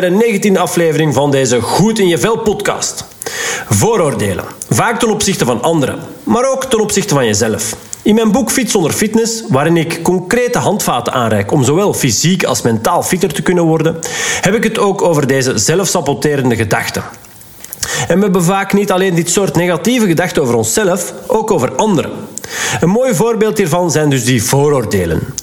Bij de 19e aflevering van deze Goed in je Vel podcast. Vooroordelen, vaak ten opzichte van anderen, maar ook ten opzichte van jezelf. In mijn boek Fit zonder fitness, waarin ik concrete handvaten aanreik om zowel fysiek als mentaal fitter te kunnen worden, heb ik het ook over deze zelfsaboterende gedachten. En we hebben vaak niet alleen dit soort negatieve gedachten over onszelf, ook over anderen. Een mooi voorbeeld hiervan zijn dus die vooroordelen.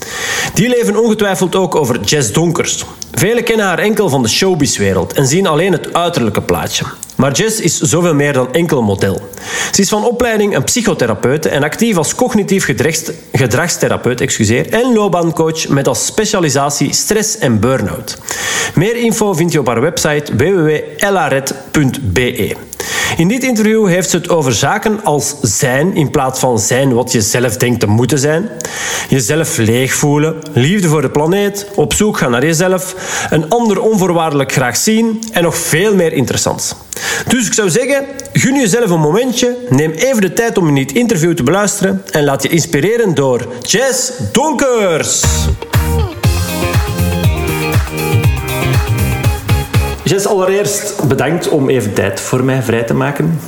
Die leven ongetwijfeld ook over Jess Donkers. Velen kennen haar enkel van de showbizwereld en zien alleen het uiterlijke plaatje. Maar Jess is zoveel meer dan enkel model. Ze is van opleiding een psychotherapeute en actief als cognitief gedragstherapeut excuseer, en loopbaancoach met als specialisatie stress en burn-out. Meer info vind je op haar website www.elaret.be. In dit interview heeft ze het over zaken als zijn in plaats van zijn wat je zelf denkt te moeten zijn. Jezelf leeg voelen, liefde voor de planeet, op zoek gaan naar jezelf, een ander onvoorwaardelijk graag zien en nog veel meer interessants. Dus ik zou zeggen, gun jezelf een momentje, neem even de tijd om in dit interview te beluisteren en laat je inspireren door Jess Donkers. Jess, allereerst bedankt om even tijd voor mij vrij te maken.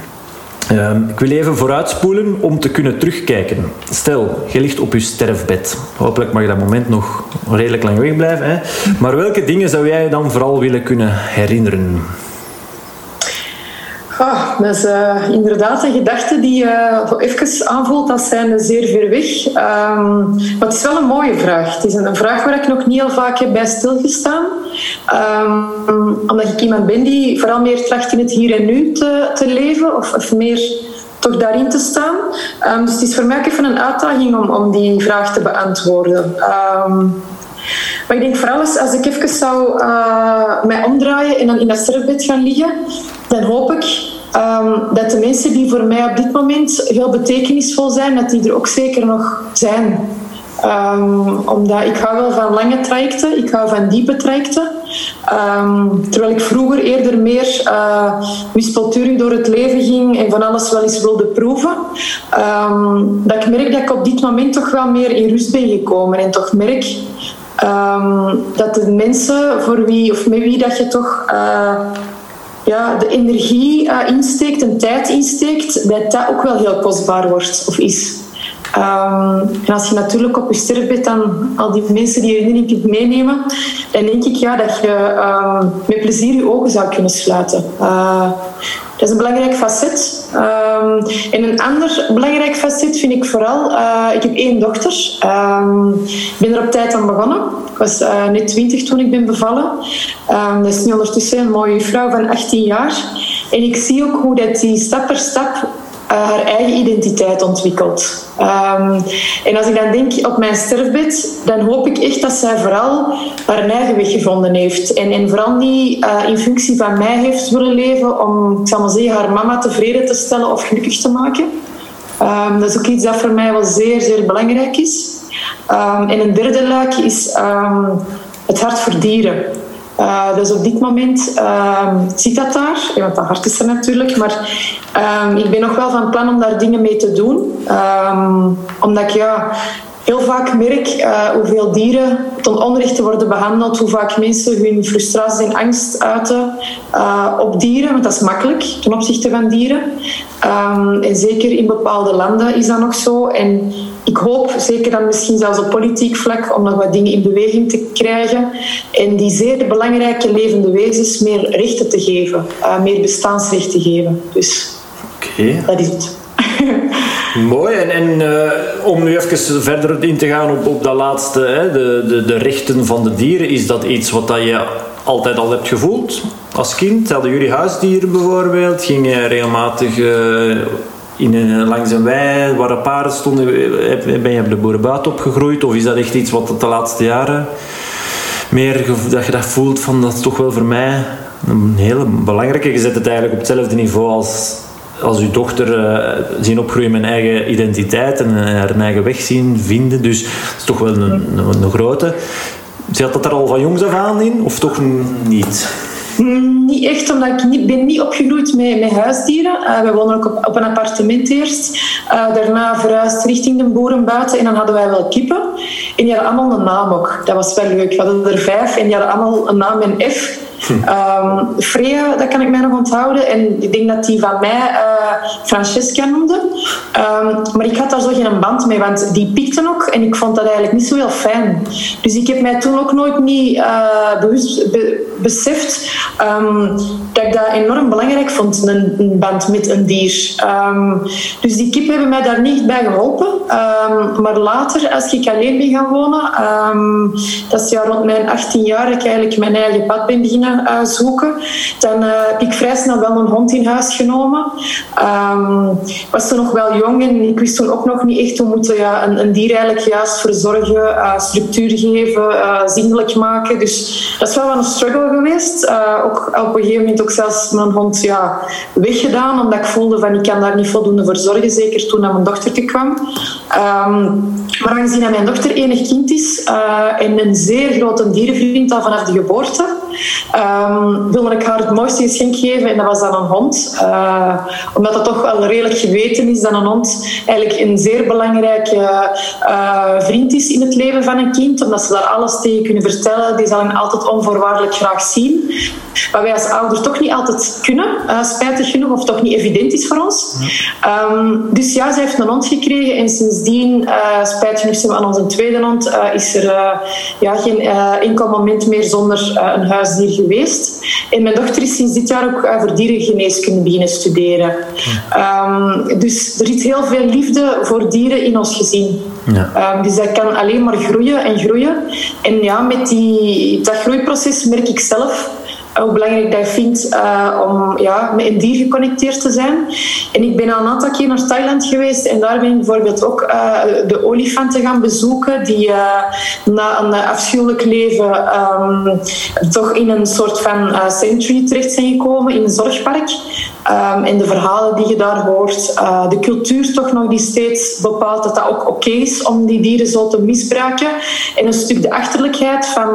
Uh, ik wil even vooruitspoelen om te kunnen terugkijken. Stel, je ligt op je sterfbed. Hopelijk mag dat moment nog redelijk lang wegblijven. Hè? Maar welke dingen zou jij dan vooral willen kunnen herinneren? Oh, dat is uh, inderdaad een gedachte die je uh, even aanvoelt als zijnde zeer ver weg. Um, maar het is wel een mooie vraag. Het is een vraag waar ik nog niet heel vaak heb bij stilgestaan. Um, omdat ik iemand ben die vooral meer tracht in het hier en nu te, te leven. Of, of meer toch daarin te staan. Um, dus het is voor mij even een uitdaging om, om die vraag te beantwoorden. Maar ik denk vooral als, als ik even zou uh, mij omdraaien en dan in dat sterfbed gaan liggen, dan hoop ik um, dat de mensen die voor mij op dit moment heel betekenisvol zijn, dat die er ook zeker nog zijn. Um, omdat ik hou wel van lange trajecten, ik hou van diepe trajecten. Um, terwijl ik vroeger eerder meer uh, door het leven ging en van alles wel eens wilde proeven. Dat ik merk dat ik op dit moment toch wel meer in rust ben gekomen en toch merk Um, dat de mensen voor wie of met wie dat je toch uh, ja, de energie uh, insteekt en tijd insteekt, dat dat ook wel heel kostbaar wordt of is. Um, en als je natuurlijk op je sterfbed dan al die mensen die herinnering kunt meenemen, dan denk ik ja, dat je um, met plezier je ogen zou kunnen sluiten. Uh, dat is een belangrijk facet. Um, en een ander belangrijk facet vind ik vooral... Uh, ik heb één dochter. Ik ben er op tijd aan begonnen. Ik was uh, net twintig toen ik ben bevallen. Dat is nu ondertussen een mooie vrouw van 18 jaar. En ik zie ook hoe dat die stap per stap uh, haar eigen identiteit ontwikkelt. Um, en als ik dan denk op mijn sterfbed, dan hoop ik echt dat zij vooral haar eigen weg gevonden heeft. En, en vooral niet uh, in functie van mij heeft willen leven om, ik zal maar zeggen, haar mama tevreden te stellen of gelukkig te maken. Um, dat is ook iets dat voor mij wel zeer, zeer belangrijk is. Um, en een derde luik is het hart voor dieren. Uh, dus op dit moment uh, zit dat daar, want dat hart is er natuurlijk. Maar uh, ik ben nog wel van plan om daar dingen mee te doen. Ehm, omdat ik ja, heel vaak merk uh, hoeveel dieren ten onrechte worden behandeld. Hoe vaak mensen hun frustratie en angst uiten uh, op dieren. Want dat is makkelijk ten opzichte van dieren. En zeker in bepaalde landen is dat nog zo. En ik hoop, zeker dan misschien zelfs op politiek vlak, om nog wat dingen in beweging te krijgen. En die zeer belangrijke levende wezens meer rechten te geven. Uh, meer bestaansrecht te geven. Dus okay. dat is het. Mooi. En, en uh, om nu even verder in te gaan op, op dat laatste, hè, de, de, de rechten van de dieren, is dat iets wat dat je altijd al hebt gevoeld als kind? Hadden jullie huisdieren bijvoorbeeld? Ging je regelmatig uh, in een, langs een wei waar de paarden stonden? Ben je op de boerenbuit opgegroeid? Of is dat echt iets wat de laatste jaren meer dat je dat voelt van dat is toch wel voor mij een hele belangrijke. Je zet het eigenlijk op hetzelfde niveau als als uw dochter uh, zien opgroeien met een eigen identiteit en haar eigen weg zien vinden. Dus dat is toch wel een, een, een grote. Zat dat er al van jongs af aan in, of toch niet? Niet echt, omdat ik niet, ben niet opgegroeid met, met huisdieren. Uh, we wonen ook op, op een appartement eerst. Uh, daarna verhuisd richting de boeren buiten en dan hadden wij wel kippen. En die hadden allemaal een naam ook. Dat was wel leuk. We hadden er vijf en die hadden allemaal een naam in F. Um, Freya, dat kan ik mij nog onthouden. En ik denk dat die van mij uh, Francesca noemde. Um, maar ik had daar zo geen band mee, want die pikte ook. En ik vond dat eigenlijk niet zo heel fijn. Dus ik heb mij toen ook nooit niet uh, bewust be beseft um, dat ik dat enorm belangrijk vond, een, band met een dier. dus die kip hebben mij daar niet bij geholpen. maar later, als ik alleen ben gaan wonen, dat is ja rond mijn 18 jaar, dat ik eigenlijk mijn eigen pad ben beginnen uh, zoeken. Dan uh, heb ik vrij snel wel een hond in huis genomen. Um, was toen nog wel jong en ik wist toen ook nog niet echt hoe moeten ja, een, een dier eigenlijk juist verzorgen, uh, structuur geven, zindelijk maken. Dus dat is wel een struggle geweest. ook op een gegeven moment ook zelfs mijn hond ja, weggedaan, omdat ik voelde van ik kan daar niet voldoende voor zorgen, zeker toen mijn dochter kwam. Um, maar aangezien dat mijn dochter enig kind is en een zeer grote dierenvriend al vanaf de geboorte, um, wilde ik haar het mooiste geschenk geven en dat was dan een hond. Uh, omdat het toch wel redelijk geweten is dat een hond eigenlijk een zeer belangrijke uh, vriend is in het leven van een kind, omdat ze daar alles tegen kunnen vertellen. Die zal hem altijd onvoorwaardelijk graag zien. Wat wij als ouder toch niet altijd kunnen, spijtig genoeg, of toch niet evident is voor ons. Um, dus ja, ze heeft een hond gekregen en sindsdien, spijtig genoeg zijn we aan onze tweede hond, is er ja, geen enkel moment meer zonder een huisdier geweest. En mijn dochter is sinds dit jaar ook voor dierengeneeskunde beginnen studeren. Um, dus er zit heel veel liefde voor dieren in ons gezin. Ja. Um, dus dat kan alleen maar groeien en groeien. En ja, met die, dat groeiproces merk ik zelf hoe belangrijk dat ik vind uh, om ja, met een dier geconnecteerd te zijn. En ik ben al een aantal keer naar Thailand geweest en daar ben ik bijvoorbeeld ook uh, de olifanten gaan bezoeken, die uh, na een afschuwelijk leven um, toch in een soort van sanctuary terecht zijn gekomen, in een zorgpark. Um, en de verhalen die je daar hoort, de cultuur toch nog die steeds bepaalt dat dat ook oké is om die dieren zo te misbruiken. En een stuk de achterlijkheid van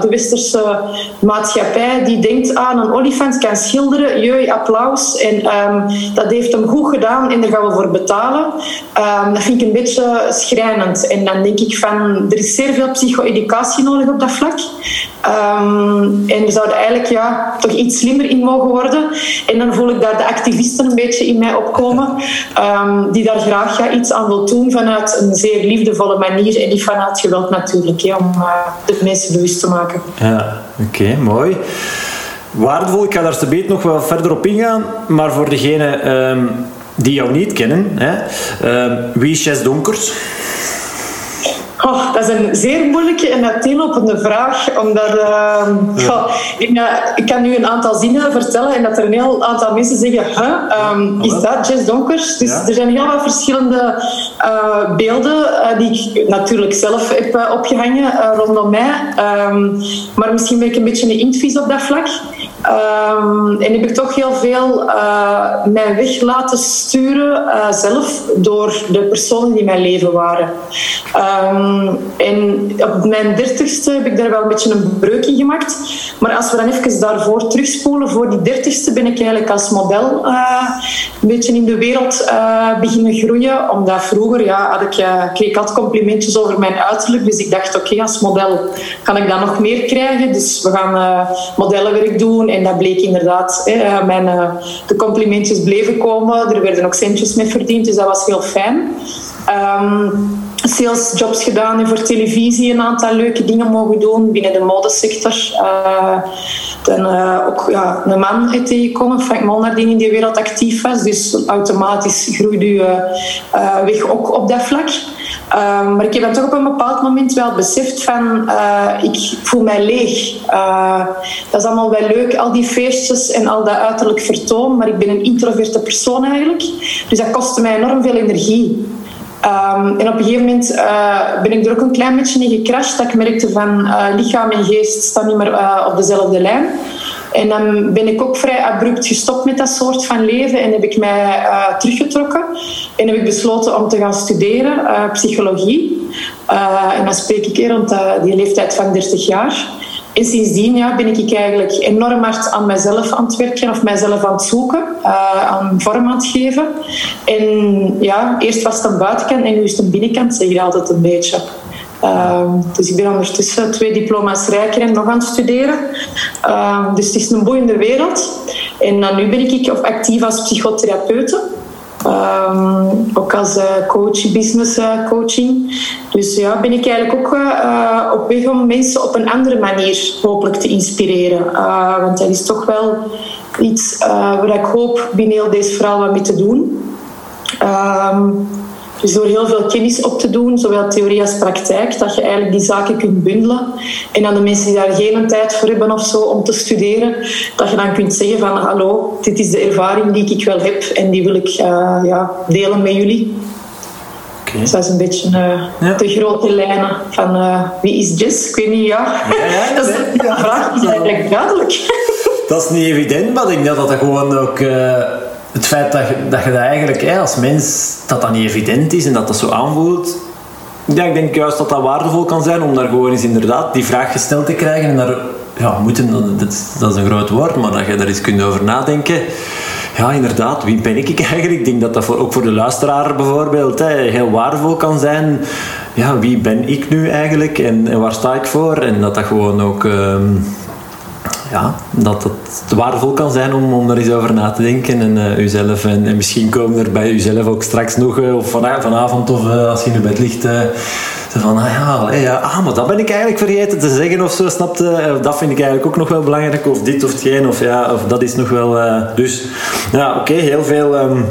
de westerse maatschappij die denkt aan ah, een olifant kan schilderen, jee, applaus. En um, dat heeft hem goed gedaan en daar gaan we voor betalen. Um, dat vind ik een beetje schrijnend. En dan denk ik van, er is zeer veel psycho-educatie nodig op dat vlak. en we zouden eigenlijk ja, toch iets slimmer in mogen worden. En dan voel ik daar de activisten een beetje in mij opkomen, die daar graag ja, iets aan wil doen vanuit een zeer liefdevolle manier en niet vanuit geweld natuurlijk, om uh, de mensen bewust te maken. Ja, oké, mooi. Waardevol, ik ga daar beet nog wel verder op ingaan, maar voor degenen um, die jou niet kennen, hè, um, wie is Jess Donkers? Oh, dat is een zeer moeilijke en uiteenlopende vraag. Omdat, uh, ja. ik, ik, kan nu een aantal zinnen vertellen en dat er een heel aantal mensen zeggen: huh, um, is dat Jess Donkers? Dus er zijn heel wat verschillende uh, beelden uh, die ik natuurlijk zelf heb uh, opgehangen rondom mij. Um, maar misschien ben ik een beetje een inktvis op dat vlak. Um, en heb ik toch heel veel mijn weg laten sturen zelf door de personen die in mijn leven waren. Um, en op mijn dertigste heb ik daar wel een beetje een breuk in gemaakt. Maar als we dan even daarvoor terugspoelen, voor die dertigste ben ik eigenlijk als model uh, een beetje in de wereld beginnen groeien. Omdat vroeger ja, had ik, kreeg ik altijd complimentjes over mijn uiterlijk. Dus ik dacht, oké, als model kan ik dan nog meer krijgen. Dus we gaan modellenwerk doen en dat bleek inderdaad, hè, mijn, de complimentjes bleven komen. Er werden ook centjes mee verdiend, dus dat was heel fijn. Um, salesjobs gedaan en voor televisie een aantal leuke dingen mogen doen binnen de modesector. Uh, dan uh, ook ja, een man tegengekomen, Frank Molnar, die in die wereld actief was. Dus automatisch groeide je uh, weg ook op dat vlak. Maar ik heb dan toch op een bepaald moment wel beseft van ik voel mij leeg. Dat is allemaal wel leuk, al die feestjes en al dat uiterlijk vertoon, maar ik ben een introverte persoon eigenlijk. Dus dat kostte mij enorm veel energie. Um, en op een gegeven moment uh, ben ik er ook een klein beetje in gecrashed. Dat ik merkte van lichaam en geest staan niet meer op dezelfde lijn. En dan ben ik ook vrij abrupt gestopt met dat soort van leven en heb ik mij teruggetrokken. En heb ik besloten om te gaan studeren, uh, psychologie. En dan spreek ik hier rond die leeftijd van 30 jaar. En sindsdien ja, ben ik eigenlijk enorm hard aan mezelf aan het werken of mijzelf aan het zoeken, aan vorm aan het geven. En ja, eerst was het een buitenkant en nu is het een binnenkant, zeg je altijd een beetje. Ehm, dus ik ben ondertussen twee diploma's rijker en nog aan het studeren. Ehm, dus het is een boeiende wereld. En uh, nu ben ik actief als psychotherapeute. Ehm, ook als uh, coach, business uh, coaching. Dus ja, ben ik eigenlijk ook uh, op weg om mensen op een andere manier hopelijk te inspireren. want dat is toch wel iets waar ik hoop binnen heel deze verhaal wat mee te doen. Um, dus door heel veel kennis op te doen, zowel theorie als praktijk, dat je eigenlijk die zaken kunt bundelen. En aan de mensen die daar geen tijd voor hebben of zo om te studeren, dat je dan kunt zeggen van hallo, dit is de ervaring die ik wel heb en die wil ik uh, ja, delen met jullie. Okay. Dus dat is een beetje uh, ja. de grote lijnen van uh, wie is Jess? Ik weet niet, ja. ja, ja dat is, de vraag is eigenlijk duidelijk. Dat is niet evident, maar ik denk dat dat gewoon ook het feit dat je dat, je dat eigenlijk hè, als mens dat dat niet evident is en dat dat zo aanvoelt. Ja, ik denk juist dat dat waardevol kan zijn om daar gewoon eens inderdaad die vraag gesteld te krijgen en daar ja, moeten, dat dat is een groot woord, maar dat je daar eens kunt over nadenken. Ja, inderdaad, wie ben ik eigenlijk? Ik denk dat dat voor, ook voor de luisteraar bijvoorbeeld hè, heel waardevol kan zijn. Ja, wie ben ik nu eigenlijk en, en waar sta ik voor? En dat dat gewoon ook... Uh, ja, dat het waardevol kan zijn om, om er eens over na te denken en uh, en, en, misschien komen er bij uzelf ook straks nog uh, of van, vanavond of uh, als je in je bed ligt van ah ja, ja, ah, maar dat ben ik eigenlijk vergeten te zeggen of zo, snapte? dat vind ik eigenlijk ook nog wel belangrijk of dit of hetgeen of ja, of dat is nog wel dus ja, oké, heel veel um,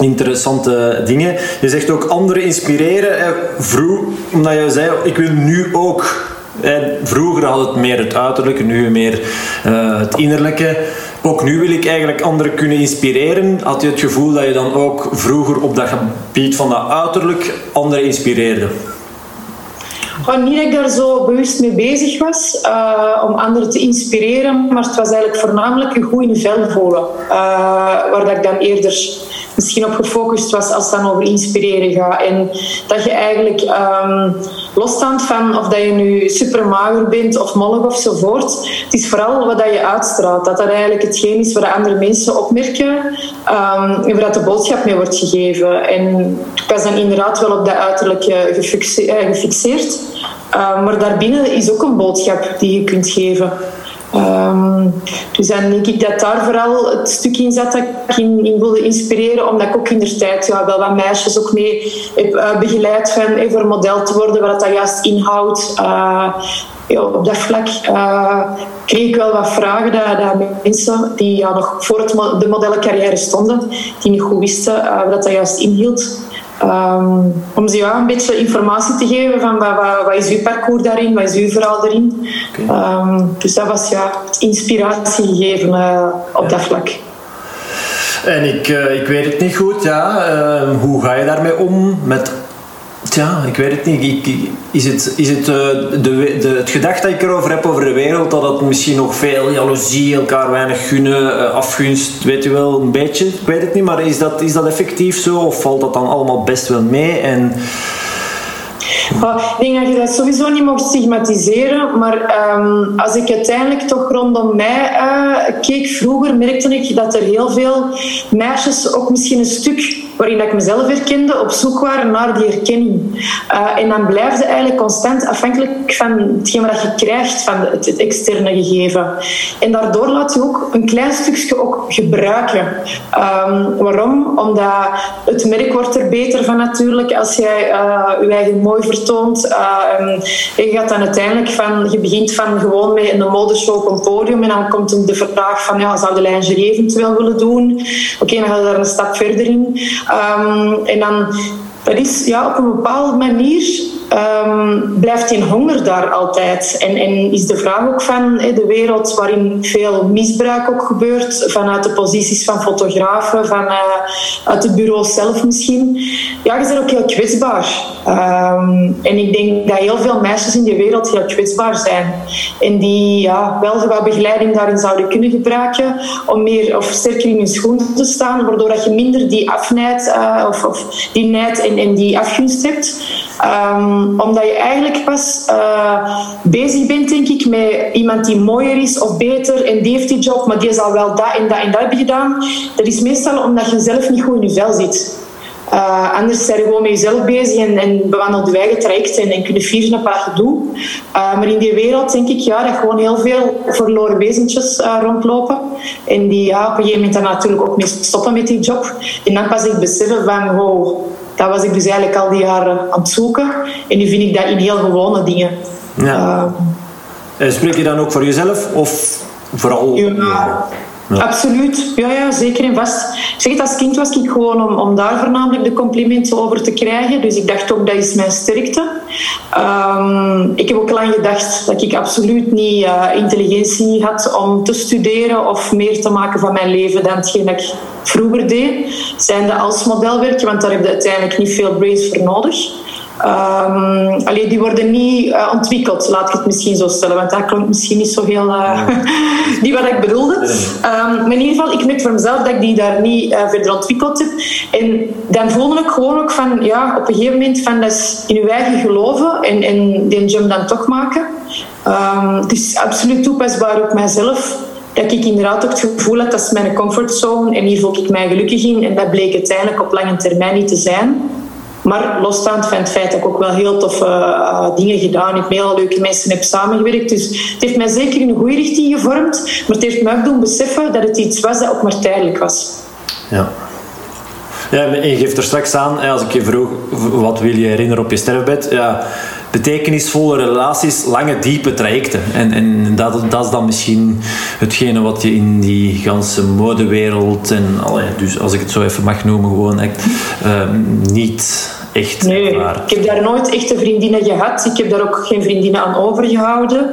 interessante dingen. Je zegt ook anderen inspireren. vroeg, omdat je zei, ik wil nu ook vroeger had het meer het uiterlijke, nu meer uh, het innerlijke. Ook nu wil ik eigenlijk anderen kunnen inspireren. Had je het gevoel dat je dan ook vroeger op dat gebied van dat uiterlijk anderen inspireerde? Gewoon niet dat ik daar zo bewust mee bezig was uh, om anderen te inspireren, maar het was eigenlijk voornamelijk een goede vel voelen. Uh, waar dat ik dan eerder misschien op gefocust was als dan over inspireren gaat. En dat je eigenlijk um, losstaand van of dat je nu super mager bent of mollig ofzovoort, het is vooral wat dat je uitstraalt. Dat dat eigenlijk hetgeen is waar andere mensen opmerken um, en waar de boodschap mee wordt gegeven. En ik was dan inderdaad wel op dat uiterlijk eh, gefixeerd. Uh, maar daarbinnen is ook een boodschap die je kunt geven. Um, dus dan denk ik dat daar vooral het stuk in zat dat ik in, in wilde inspireren, omdat ik ook in de tijd ja, wel wat meisjes ook mee heb uh, begeleid van, hey, voor model te worden, wat dat juist inhoudt. Uh, ja, op dat vlak kreeg ik wel wat vragen dat, dat mensen die ja, nog voor het, de modellencarrière stonden, die niet goed wisten wat dat juist inhield. Um, om ze ja, een beetje informatie te geven van wat, wat, wat, is uw parcours daarin, wat is uw verhaal daarin. Okay. Um, dus dat was ja, inspiratie gegeven uh, op dat vlak. En ik, uh, ik weet het niet goed, ja. Uh, hoe ga je daarmee om met ja, ik weet het niet. is het, is het uh, de, de, het gedacht dat ik erover heb over de wereld, dat het misschien nog veel jaloezie, elkaar weinig gunnen, uh, afgunst, weet u wel, een beetje? Ik weet het niet, maar is dat, is dat effectief zo of valt dat dan allemaal best wel mee? En ik denk dat je dat sowieso niet mag stigmatiseren, maar um, als ik uiteindelijk toch rondom mij uh, keek vroeger, merkte ik dat er heel veel meisjes ook misschien een stuk waarin ik mezelf herkende, op zoek waren naar die herkenning. Uh, en dan blijf je eigenlijk constant afhankelijk van hetgeen wat je krijgt van het, externe gegeven. En daardoor laat je ook een klein stukje ook gebruiken. Um, waarom? Omdat het merk wordt er beter van natuurlijk als jij uh, je eigen mooi vertoont. Uh, je gaat dan uiteindelijk van, je begint van gewoon met een modeshow op een podium en dan komt de vraag van, ja, zou de lingerie eventueel willen doen? Oké, dan ga je daar een stap verder in. Um, en dan, dat is ja, op een bepaalde manier um, blijft die honger daar altijd. En, en is de vraag ook van de wereld waarin veel misbruik ook gebeurt, vanuit de posities van fotografen, van, uh, uit het bureau zelf misschien. Ja, je bent ook heel kwetsbaar. Um, en ik denk dat heel veel meisjes in de wereld heel kwetsbaar zijn. En die ja, wel wat begeleiding daarin zouden kunnen gebruiken om meer of sterker in hun schoen te staan, waardoor dat je minder die afnijd uh, of, of, die nijd en die afgunst hebt. Um, omdat je eigenlijk pas uh, bezig bent, denk ik, met iemand die mooier is of beter en die heeft die job, maar die zal wel dat en dat en dat hebben gedaan. Dat is meestal omdat je zelf niet goed in je vel zit. Uh, anders zijn je gewoon met jezelf bezig en, en bewandelt je eigen traject en, en kun je vieren op wat je doet. Uh, maar in die wereld denk ik ja, dat gewoon heel veel verloren wezentjes rondlopen. En die ja, op een gegeven moment dan natuurlijk ook mee stoppen met die job. En dan pas ik beseffen van, wow, dat was ik dus eigenlijk al die jaren aan het zoeken. En nu vind ik dat in heel gewone dingen. Ja. Spreek je dan ook voor jezelf of vooral... Ja, Absoluut, ja, ja, zeker en vast. Zeg het, als kind was ik gewoon om, om daar voornamelijk de complimenten over te krijgen. Dus ik dacht ook, dat is mijn sterkte. Um, ik heb ook lang gedacht dat ik absoluut niet uh, intelligentie had om te studeren of meer te maken van mijn leven dan hetgeen ik vroeger deed. Zijnde als modelwerkje, want daar heb je uiteindelijk niet veel brains voor nodig. Um, allee, die worden niet uh, ontwikkeld, laat ik het misschien zo stellen, want dat klonk misschien niet zo heel. Uh, niet wat ik bedoelde. Um, maar in ieder geval, ik merk voor mezelf dat ik die daar niet uh, verder ontwikkeld heb. En dan voelde ik gewoon ook van, ja, op een gegeven moment van dat is in je eigen geloven en, en die jump dan toch maken. Um, het is absoluut toepasbaar op mijzelf dat ik inderdaad ook het gevoel had dat is mijn comfortzone en hier voel ik mij gelukkig in. En dat bleek uiteindelijk op lange termijn niet te zijn. Maar losstaand van het feit dat ik ook wel heel toffe uh, dingen gedaan heb, met heel leuke mensen heb samengewerkt. Dus het heeft mij zeker in een goede richting gevormd. Maar het heeft mij ook doen beseffen dat het iets was dat ook maar tijdelijk was. Ja. Ja, en je geeft er straks aan, als ik je vroeg wat wil je herinneren op je sterfbed, ja, betekenisvolle relaties, lange, diepe trajecten. En, en dat, dat is dan misschien hetgene wat je in die ganse modewereld en allee, dus als ik het zo even mag noemen, gewoon echt uh, niet echt Nee, ik heb daar nooit echte vriendinnen gehad. Ik heb daar ook geen vriendinnen aan overgehouden.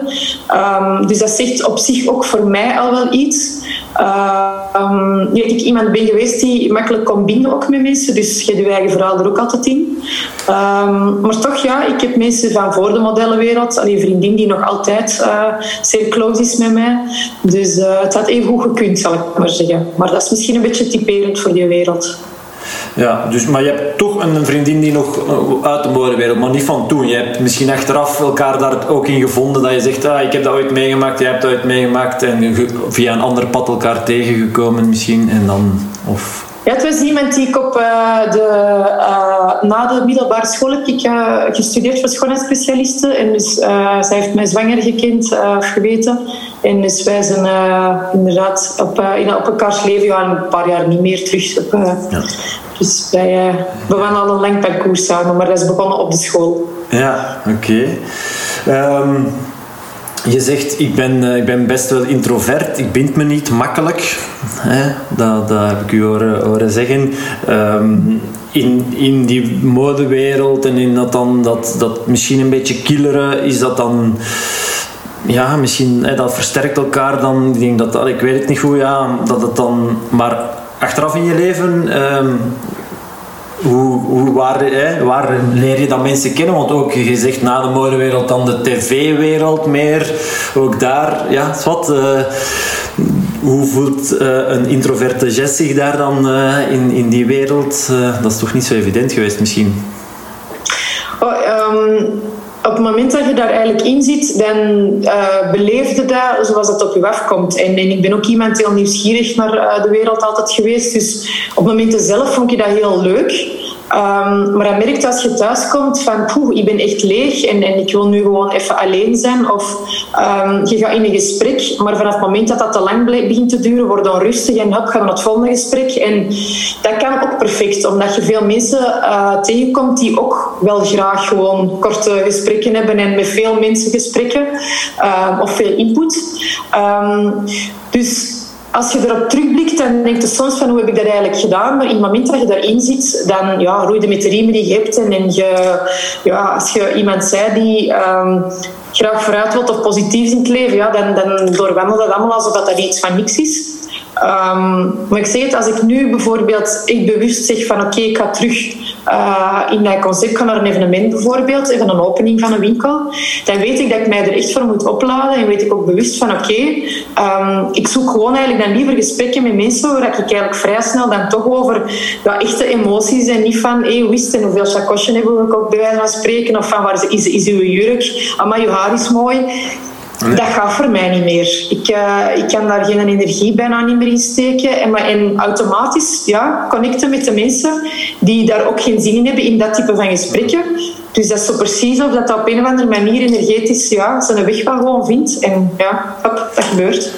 Um, dus dat zegt op zich ook voor mij al wel iets. Um, ja, ik iemand ben geweest die makkelijk kon binden ook met mensen, dus je je eigen verhaal er ook altijd in. Um, maar toch, ja, ik heb mensen van voor de modellenwereld, een vriendin die nog altijd uh, zeer close is met mij. Dus uh, het had even goed gekund, zal ik maar zeggen. Maar dat is misschien een beetje typerend voor die wereld. Ja, dus, maar je hebt toch een vriendin die nog eh, uit de modewereld, maar niet van toen. Je hebt misschien achteraf elkaar daar ook in gevonden dat je zegt, ah, ik heb dat ooit meegemaakt, jij hebt dat ooit meegemaakt en via een ander pad elkaar tegengekomen misschien en dan... Of... Ja, het was iemand die ik op uh, de, uh, na de middelbare school heb ik uh, gestudeerd voor schoonheidsspecialisten. En dus zij heeft mij zwanger gekend of geweten. En dus wij zijn inderdaad op, in, op elkaars leven een paar jaar niet meer terug. Op, ja. Dus wij, we waren al een lang parcours samen, maar dat is begonnen op de school. Ja, oké. Okay. Um, je zegt, ik ben, ik ben best wel introvert, ik bind me niet makkelijk. Hè? Dat, dat heb ik u horen, horen zeggen. Um, in, in die modewereld en in dat dan, dat, dat misschien een beetje killeren, is dat dan ja, misschien hè, dat versterkt elkaar dan. Ik denk dat, ik weet het niet goed, ja, dat het dan, maar achteraf in je leven, um, hoe, hoe, waar, hè, waar leer je dat mensen kennen? Want ook je zegt na de modewereld dan de tv-wereld meer. Ook daar, ja, wat. Uh, hoe voelt uh, een introverte Jess zich daar dan uh, in, in die wereld? dat is toch niet zo evident geweest misschien? Oh, op het moment dat je daar eigenlijk in zit, dan uh, beleef je dat zoals het op je afkomt. En, en ik ben ook iemand heel nieuwsgierig naar uh, de wereld altijd geweest. Dus op momenten zelf vond je dat heel leuk. Um, maar dan merkt als je thuis komt van poeh, ik ben echt leeg en, en ik wil nu gewoon even alleen zijn. Of um, je gaat in een gesprek, maar vanaf het moment dat dat te lang begint te duren, wordt dan rustig en hop, gaan we naar het volgende gesprek. En dat kan ook perfect, omdat je veel mensen uh, tegenkomt die ook wel graag gewoon korte gesprekken hebben en met veel mensen gesprekken uh, of veel input. Dus als je erop terugblikt, dan denk je soms van hoe heb ik dat eigenlijk gedaan. Maar in het moment dat je daarin zit, dan ja, je met de riemen die je hebt. En, je, ja, als je iemand zei die um, graag vooruit wilt of positief in het leven, ja, dan, dan doorwandelt dat allemaal alsof dat, iets van niks is. Um, maar ik zeg het, als ik nu bijvoorbeeld ik bewust zeg van oké, ik ga terug uh, in dat concept, ga naar een evenement bijvoorbeeld, even een opening van een winkel, dan weet ik dat ik mij er echt voor moet opladen en weet ik ook bewust van oké, um, ik zoek gewoon eigenlijk dan liever gesprekken met mensen waar ik eigenlijk vrij snel dan toch over ja, echte emoties en niet van hey, hoe is het en hoeveel chakosje hebben we ook bij wijze van spreken of van waar is, is uw jurk, maar uw haar is mooi Dat gaat voor mij niet meer. Ik, uh, ik kan daar geen energie bijna niet meer in steken. En, en automatisch ja, connecten met de mensen die daar ook geen zin in hebben in dat type van gesprekken. Dus dat is zo precies of dat, dat op een of andere manier energetisch ja, zijn weg wel gewoon vindt. En ja, hop, dat gebeurt.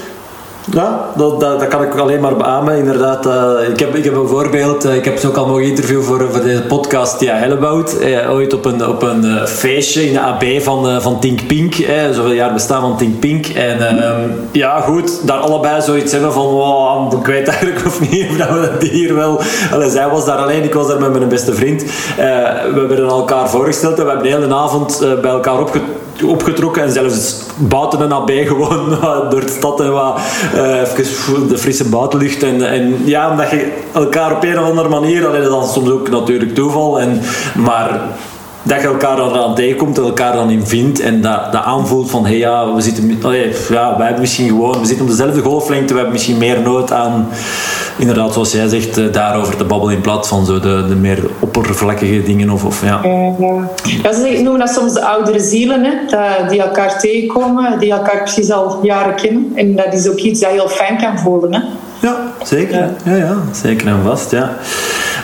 Ja, dat, dat, dat, kan ik alleen maar beamen. Inderdaad, uh, ik, heb, ik heb een voorbeeld. Uh, ik heb ze ook al mogen interviewen voor, voor deze podcast. Ja, Hellebout. Uh, ooit op een, op een feestje in de AB van, van Tink Pink. zoveel jaar bestaan van Tink Pink. En ehm, ja, goed, daar allebei zoiets hebben van... Wow, ik weet eigenlijk of niet of dat we dat hier wel... Allee, zij was daar alleen, ik was daar met mijn beste vriend. we werden elkaar voorgesteld en we hebben de hele avond bij elkaar opgetrokken opgetrokken en zelfs buiten een AB gewoon door de stad en wat uh, even de frisse buitenlucht. En, en ja, omdat je elkaar op een of andere manier, alleen dat is soms ook natuurlijk toeval en, maar dat je elkaar dan tegenkomt en elkaar dan in vindt en dat, dat aanvoelt van hey, ja, we zitten, allee, ja, wij hebben misschien gewoon, we zitten op dezelfde golflengte, we hebben misschien meer nood aan, inderdaad, zoals jij zegt, eh, daarover te babbelen in plaats van zo de, de meer oppervlakkige dingen. Of, of, ja. Ja, ze noemen dat soms de oudere zielen, hè, die elkaar tegenkomen, die elkaar precies al jaren kennen. En dat is ook iets dat heel fijn kan voelen. Hè. Ja, zeker. Ja. Ja, zeker en vast. Ja.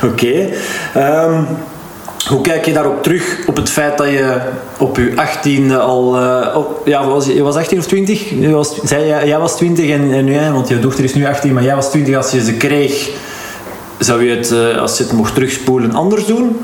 Oké. Ehm, hoe kijk je daarop terug, op het feit dat je op je 18 al... Uh, ja, was, je was 18 of 20? Je was, jij, was 20 en, en nu, want je dochter is nu 18, maar jij was 20 als je ze kreeg. Zou je het, uh, als je het mocht terugspoelen, anders doen?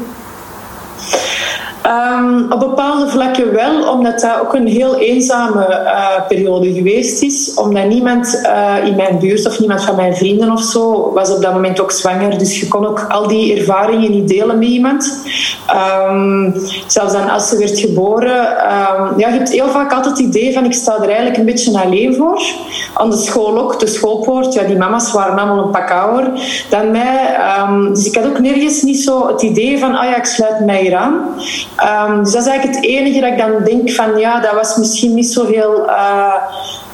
Um, op bepaalde vlakken wel, omdat dat ook een heel eenzame uh, periode geweest is. Omdat niemand uh, in mijn buurt of niemand van mijn vrienden of zo was op dat moment ook zwanger. Dus je kon ook al die ervaringen niet delen met iemand. Um, zelfs dan als ze werd geboren. Um, ja, je hebt heel vaak altijd het idee van ik sta er eigenlijk een beetje alleen voor. Aan de school ook, de schoolpoort. Ja, die mama's waren allemaal een pak ouder dan mij. dus ik had ook nergens niet zo het idee van ah ja, ik sluit mij hier aan. Um, dus dat is eigenlijk het enige dat ik dan denk van ja, dat was misschien niet zo heel uh,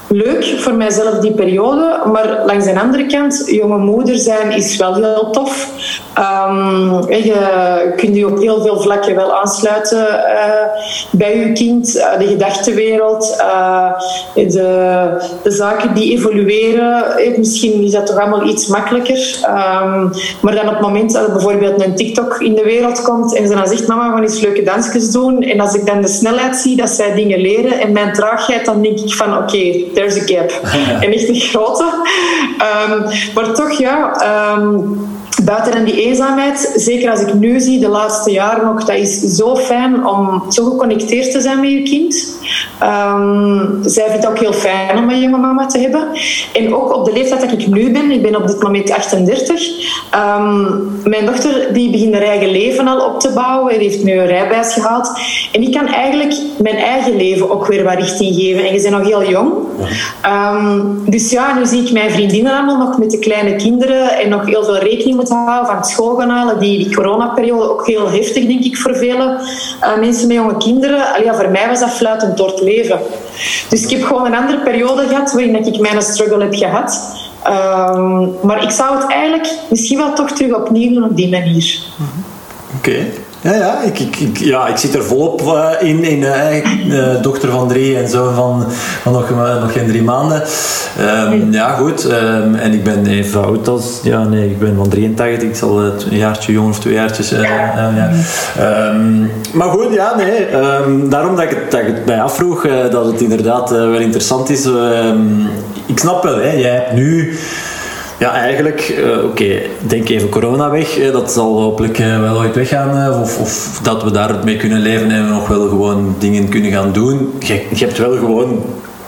leuk voor mijzelf die periode. Maar langs de andere kant, jonge moeder zijn is wel heel tof. Um, je kunt je op heel veel vlakken wel aansluiten uh, bij je kind. Uh, de gedachtenwereld, uh, de, de, zaken die evolueren. Misschien is dat toch allemaal iets makkelijker. Um, maar dan op het moment dat er bijvoorbeeld een TikTok in de wereld komt en ze dan zegt mama, we gaan eens leuke dansjes doen. En als ik dan de snelheid zie dat zij dingen leren en mijn traagheid, dan denk ik van oké, okay, there's a gap. en echt een grote. Um, maar toch ja... Buiten in die eenzaamheid, zeker als ik nu zie, de laatste jaren nog, dat is zo fijn om zo geconnecteerd te zijn met je kind. Um, zij vindt het ook heel fijn om een jonge mama te hebben. En ook op de leeftijd dat ik nu ben, ik ben op dit moment 38. Um, ehm, mijn dochter die begint haar eigen leven al op te bouwen. Die heeft nu een rijbewijs gehaald. En die kan eigenlijk mijn eigen leven ook weer wat richting geven. En je bent nog heel jong. Um, dus ja, nu zie ik mijn vriendinnen allemaal nog met de kleine kinderen en nog heel veel rekening moeten houden van gaan halen. Die, die coronaperiode ook heel heftig, denk ik, voor vele uh, mensen met jonge kinderen. Allee, ja, voor mij was dat fluitend door het leven. Dus ik heb gewoon een andere periode gehad waarin ik mijn struggle heb gehad. Um, maar ik zou het eigenlijk misschien wel toch terug opnieuw doen op die manier. Oké. Ja, ja, ik, ik, ja, ik zit er volop uh, in. in uh, dochter van drie en zo van, van nog, nog geen drie maanden. Um, ja, goed. Um, en ik ben even oud als... Ja, nee, ik ben van 83. Ik zal een jaartje jong of twee jaartjes... ja. Um, maar goed, ja, nee. daarom dat ik, het, dat ik het mij afvroeg, dat het inderdaad wel interessant is. ik snap wel, hè. Jij hebt nu... Ja, eigenlijk, uh, oké, denk even corona weg. Dat zal hopelijk uh, wel ooit weggaan. Of, of, dat we daar mee kunnen leven en nog wel gewoon dingen kunnen gaan doen. Je, je hebt wel gewoon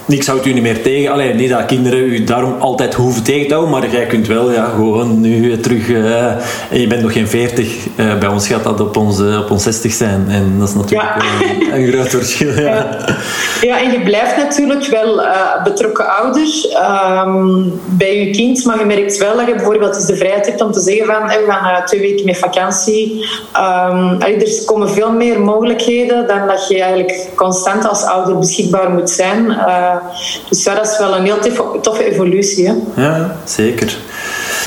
niks houdt u niet meer tegen. Alleen niet dat kinderen u daarom altijd hoeven tegen te houden, maar jij kunt wel ja, gewoon nu terug. Uh, en je bent nog geen 40. Uh, bij ons gaat dat op ons, uh, op ons 60 zijn. En dat is natuurlijk ja. een, groot verschil. Ja. ja. En je blijft natuurlijk wel betrokken ouder um, bij je kind, maar je merkt wel dat je bijvoorbeeld eens de vrijheid hebt om te zeggen van we gaan twee weken met vakantie. Um, er komen veel meer mogelijkheden dan dat je eigenlijk constant als ouder beschikbaar moet zijn dus dat is wel een heel toffe, evolutie. Hè? Ja, zeker.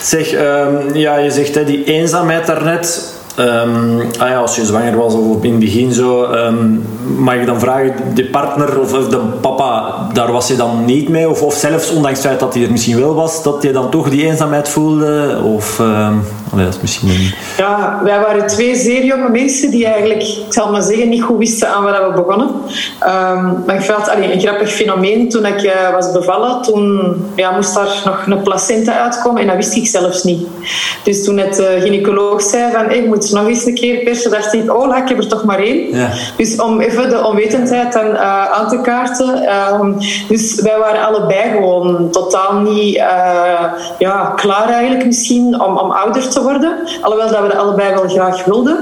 Zeg, um, ja, je zegt hè, die eenzaamheid daarnet. Ehm, ah ja, als je zwanger was of in het begin zo, ehm, mag je dan vragen, de partner of, de papa, daar was je dan niet mee? Of, of zelfs ondanks het feit dat hij er misschien wel was, dat je dan toch die eenzaamheid voelde? Of, um, dat is misschien een... Ja, wij waren twee zeer jonge mensen die eigenlijk, ik zal maar zeggen, niet goed wisten aan wat we begonnen. maar ik vond allee, een grappig fenomeen. Toen ik uh, was bevallen, toen ja, moest daar nog een placenta uitkomen en dat wist ik zelfs niet. Dus toen het uh, gynaecoloog zei van, hey, je moet nog eens een keer persen, dacht ik, oh, ik heb er toch maar één. Ja. Dus om even de onwetendheid dan, uh, aan te kaarten. Um, dus wij waren allebei gewoon totaal niet ja, klaar eigenlijk misschien om, om ouder te worden. Alhoewel dat we dat allebei wel graag wilden.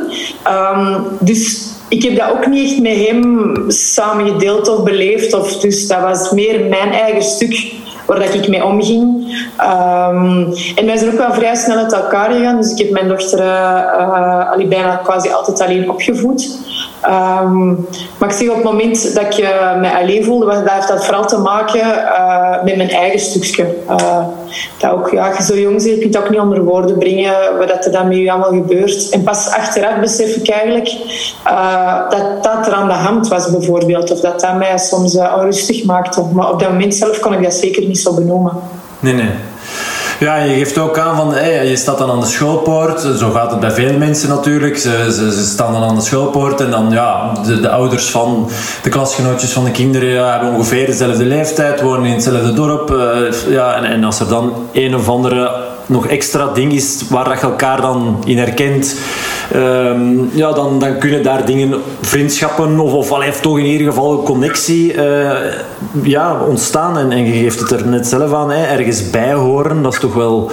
Um, dus ik heb dat ook niet echt met hem samen gedeeld of beleefd. Of, dus dat was meer mijn eigen stuk waar dat ik mee omging. Um, en wij zijn ook wel vrij snel uit elkaar gegaan. Dus ik heb mijn dochter uh, bijna quasi altijd alleen opgevoed. Um, maar ik zeg op het moment dat ik uh, mij alleen voelde, dat heeft dat vooral te maken uh, met mijn eigen stukje. Uh, dat ook, ja, zo jong bent, je kunt ook niet onder woorden brengen wat er dan met je allemaal gebeurt. En pas achteraf besef ik eigenlijk dat dat er aan de hand was, bijvoorbeeld. Of dat dat mij soms onrustig maakte. Maar op dat moment zelf kon ik dat zeker niet zo benoemen. Nee, nee. Ja, je geeft ook aan van je staat dan aan de schoolpoort. Zo gaat het bij veel mensen natuurlijk. Ze, ze, ze staan dan aan de schoolpoort en dan ja, de, de, ouders van de klasgenootjes van de kinderen ja, hebben ongeveer dezelfde leeftijd, wonen in hetzelfde dorp. Uh, ja, en, en als er dan een of andere nog extra ding is waar je elkaar dan in herkent, um, ja, dan, dan kunnen daar dingen, vriendschappen of, of al toch in ieder geval een connectie uh, ja, ontstaan. En, en je geeft het er net zelf aan, hè, ergens bij horen, dat is toch wel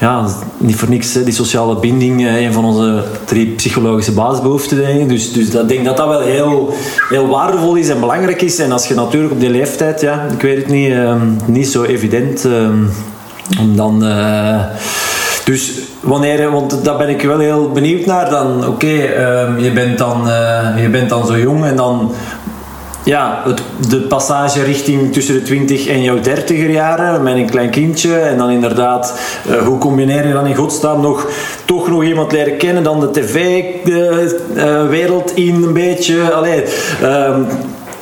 ja, niet voor niks, hè, die sociale binding, een van onze drie psychologische basisbehoeften. Denk ik. Dus, dus dat, denk dat dat wel heel, heel waardevol is en belangrijk is. En als je natuurlijk op die leeftijd, ja, ik weet het niet, um, niet zo evident um, om dan. Uh, dus wanneer, want daar ben ik wel heel benieuwd naar. Dan, oké, um, je, bent dan, uh, je bent dan zo jong en dan ja, het, de passage richting tussen de 20 en jouw 30er jaren met een klein kindje. En dan inderdaad, uh, hoe combineer je dan in godsnaam nog toch nog iemand leren kennen dan de tv-wereld in een beetje. Allee, uh,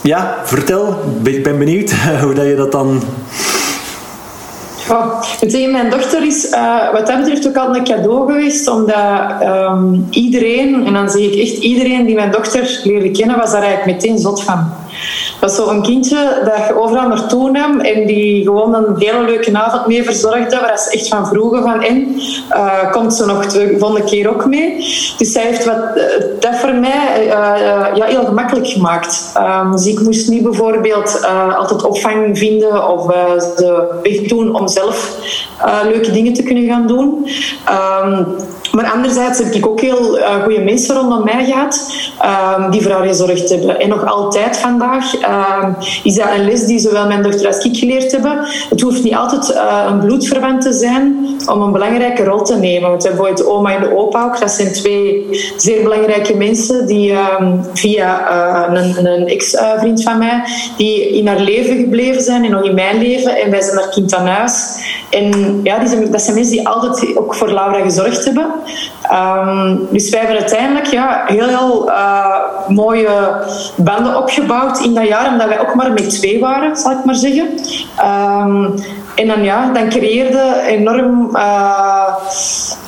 ja, vertel. Ik ben benieuwd hoe dat je dat dan Oh, mijn dochter is uh, wat dat betreft ook al een cadeau geweest, omdat um, iedereen, en dan zeg ik echt iedereen die mijn dochter leerde kennen, was daar eigenlijk meteen zot van. Dat zo'n kindje dat je overal naartoe nam en die gewoon een hele leuke avond mee verzorgde, waar ze echt van vroegen van in. Uh, komt ze nog de volgende keer ook mee. Dus zij heeft wat, uh, dat voor mij uh, ja, heel gemakkelijk gemaakt. Um, ik moest niet bijvoorbeeld altijd opvang vinden of de weg doen om zelf leuke dingen te kunnen gaan doen. Um, maar anderzijds heb ik ook heel uh, goede mensen rondom mij gehad um, die voor haar gezorgd hebben. En nog altijd vandaag um, is dat een les die zowel mijn dochter als ik geleerd hebben. Het hoeft niet altijd uh, een bloedverwant te zijn om een belangrijke rol te nemen. We hebben bijvoorbeeld oma en de opa ook. Dat zijn twee zeer belangrijke mensen die um, via uh, een, een ex-vriend van mij, die in haar leven gebleven zijn en nog in mijn leven. En wij zijn haar kind aan huis. En ja, die dat zijn mensen die altijd ook voor Laura gezorgd hebben. Um, dus wij hebben uiteindelijk ja, heel, heel uh, mooie banden opgebouwd in dat jaar, omdat wij ook maar met twee waren, zal ik maar zeggen. Um, en dan, ja, dan creëerde enorm uh,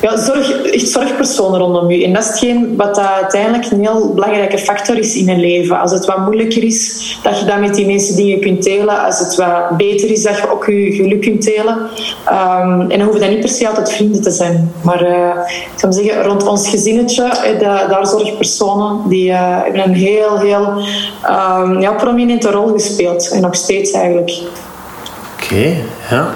ja, zorg, echt zorgpersonen rondom je. En dat is hetgeen wat uiteindelijk een heel belangrijke factor is in een leven. Als het wat moeilijker is, dat je dan met die mensen dingen kunt delen. Als het wat beter is, dat je ook je geluk kunt delen. Um, en dan hoeven dat niet per se altijd vrienden te zijn. Maar uh, ik zou zeggen, rond ons gezinnetje, de, daar zorgpersonen, die hebben een heel, heel um, ja, prominente rol gespeeld. En nog steeds eigenlijk. Oké, ja.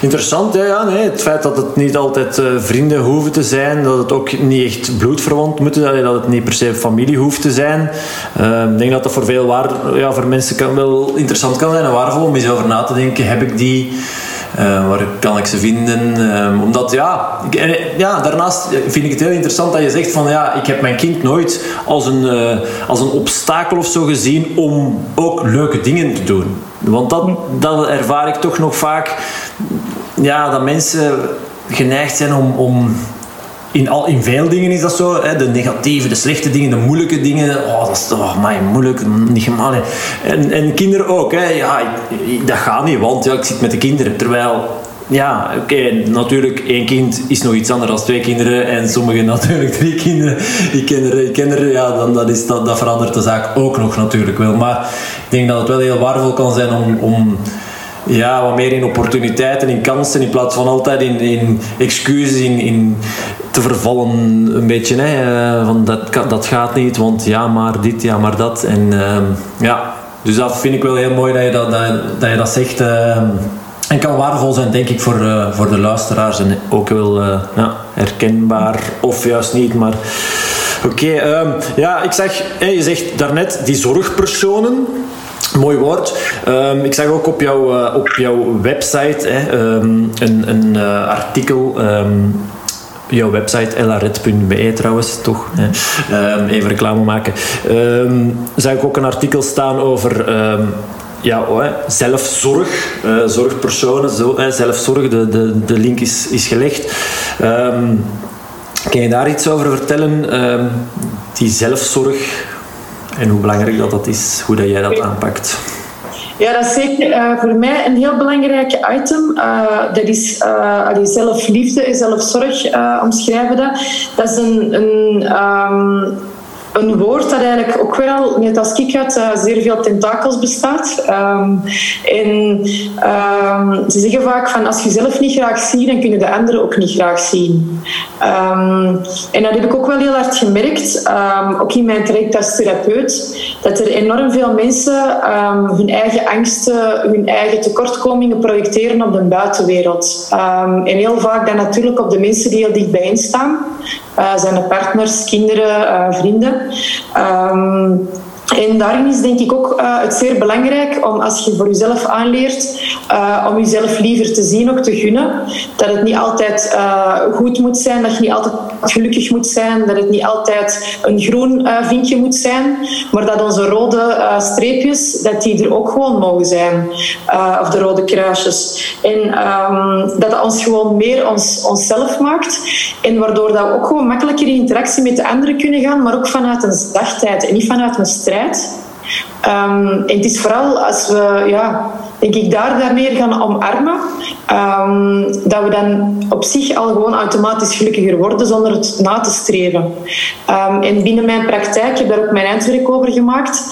Interessant, ja, ja nee. het feit dat het niet altijd uh, vrienden hoeven te zijn, dat het ook niet echt bloedverwant moet zijn, dat het niet per se familie hoeft te zijn. Uh, ik denk dat dat voor veel waar, ja, voor mensen kan wel interessant kan zijn en waardevol om eens over na te denken. Heb ik die uh, waar kan ik ze vinden? Uh, omdat ja, ik, ja, daarnaast vind ik het heel interessant dat je zegt van ja, ik heb mijn kind nooit als een, uh, als een obstakel of zo gezien om ook leuke dingen te doen. Want dat, dat ervaar ik toch nog vaak, ja, dat mensen geneigd zijn om, om in, al, in veel dingen is dat zo. Hè? De negatieve, de slechte dingen, de moeilijke dingen. Oh, dat is toch maar moeilijk. Niet gemaal. En, en kinderen ook. Hè? Ja, dat gaat niet, want ja, ik zit met de kinderen. Terwijl ja, oké, natuurlijk, één kind is nog iets anders dan twee kinderen en sommigen natuurlijk drie kinderen. Die kinderen, kinderen ja, dan, dat, is, dat, dat verandert de zaak ook nog natuurlijk wel. Maar ik denk dat het wel heel waardevol kan zijn om, om ja, wat meer in opportuniteiten, in kansen, in plaats van altijd in, in excuses, in, in te vervallen een beetje. Hè, eh, van dat, dat gaat niet, want ja, maar dit, ja, maar dat. En uh, ja, dus dat vind ik wel heel mooi dat je dat, dat, dat, je dat zegt. Uh, en kan waardevol zijn, denk ik, voor, uh, voor de luisteraars. En ook wel uh, ja, herkenbaar of juist niet. Maar oké, um, ja, ik zag, je zegt daarnet die zorgpersonen. Mooi woord. Um, ik zag ook op, jou, uh, op jouw website hè, um, een, een artikel jouw website lared.be trouwens, toch? Even reclame maken. Um, zag ik ook een artikel staan over ja, oh, zelfzorg, uh, zorgpersonen, zo, zelfzorg, de, de, de link is, is gelegd. kan je daar iets over vertellen? die zelfzorg en hoe belangrijk dat, dat is, hoe dat jij dat aanpakt? Ja, dat is zeker uh, voor mij een heel belangrijk item. Uh, dat is uh, zelfliefde en zelfzorg omschrijven. Dat. dat is een, een um, een woord dat eigenlijk ook wel, net als kikat, uh, zeer veel tentakels bestaat. Um, en um, ze zeggen vaak van als je zelf niet graag ziet, dan kunnen de anderen ook niet graag zien. Um, en dat heb ik ook wel heel hard gemerkt, ook in mijn traject als therapeut, dat er enorm veel mensen hun eigen angsten, hun eigen tekortkomingen projecteren op de buitenwereld. en heel vaak dan natuurlijk op de mensen die heel dichtbij staan. Uh, zijn de partners, kinderen, uh, vrienden. Um, en daarin is denk ik ook uh, het zeer belangrijk om als je voor jezelf aanleert uh, om jezelf liever te zien, ook te gunnen. Dat het niet altijd uh, goed moet zijn, dat je niet altijd gelukkig moet zijn, dat het niet altijd een groen vinkje moet zijn, maar dat onze rode streepjes, dat die er ook gewoon mogen zijn. of de rode kruisjes. En um, dat dat ons gewoon meer ons, onszelf maakt. En waardoor dat we ook gewoon makkelijker in interactie met de anderen kunnen gaan, maar ook vanuit een zachtheid en niet vanuit een strijd Um, en het is vooral als we, ja, denk ik, daar, daar meer gaan omarmen, um, dat we dan op zich al gewoon automatisch gelukkiger worden zonder het na te streven. Um, en binnen mijn praktijk, ik daar ook mijn eindwerk over gemaakt,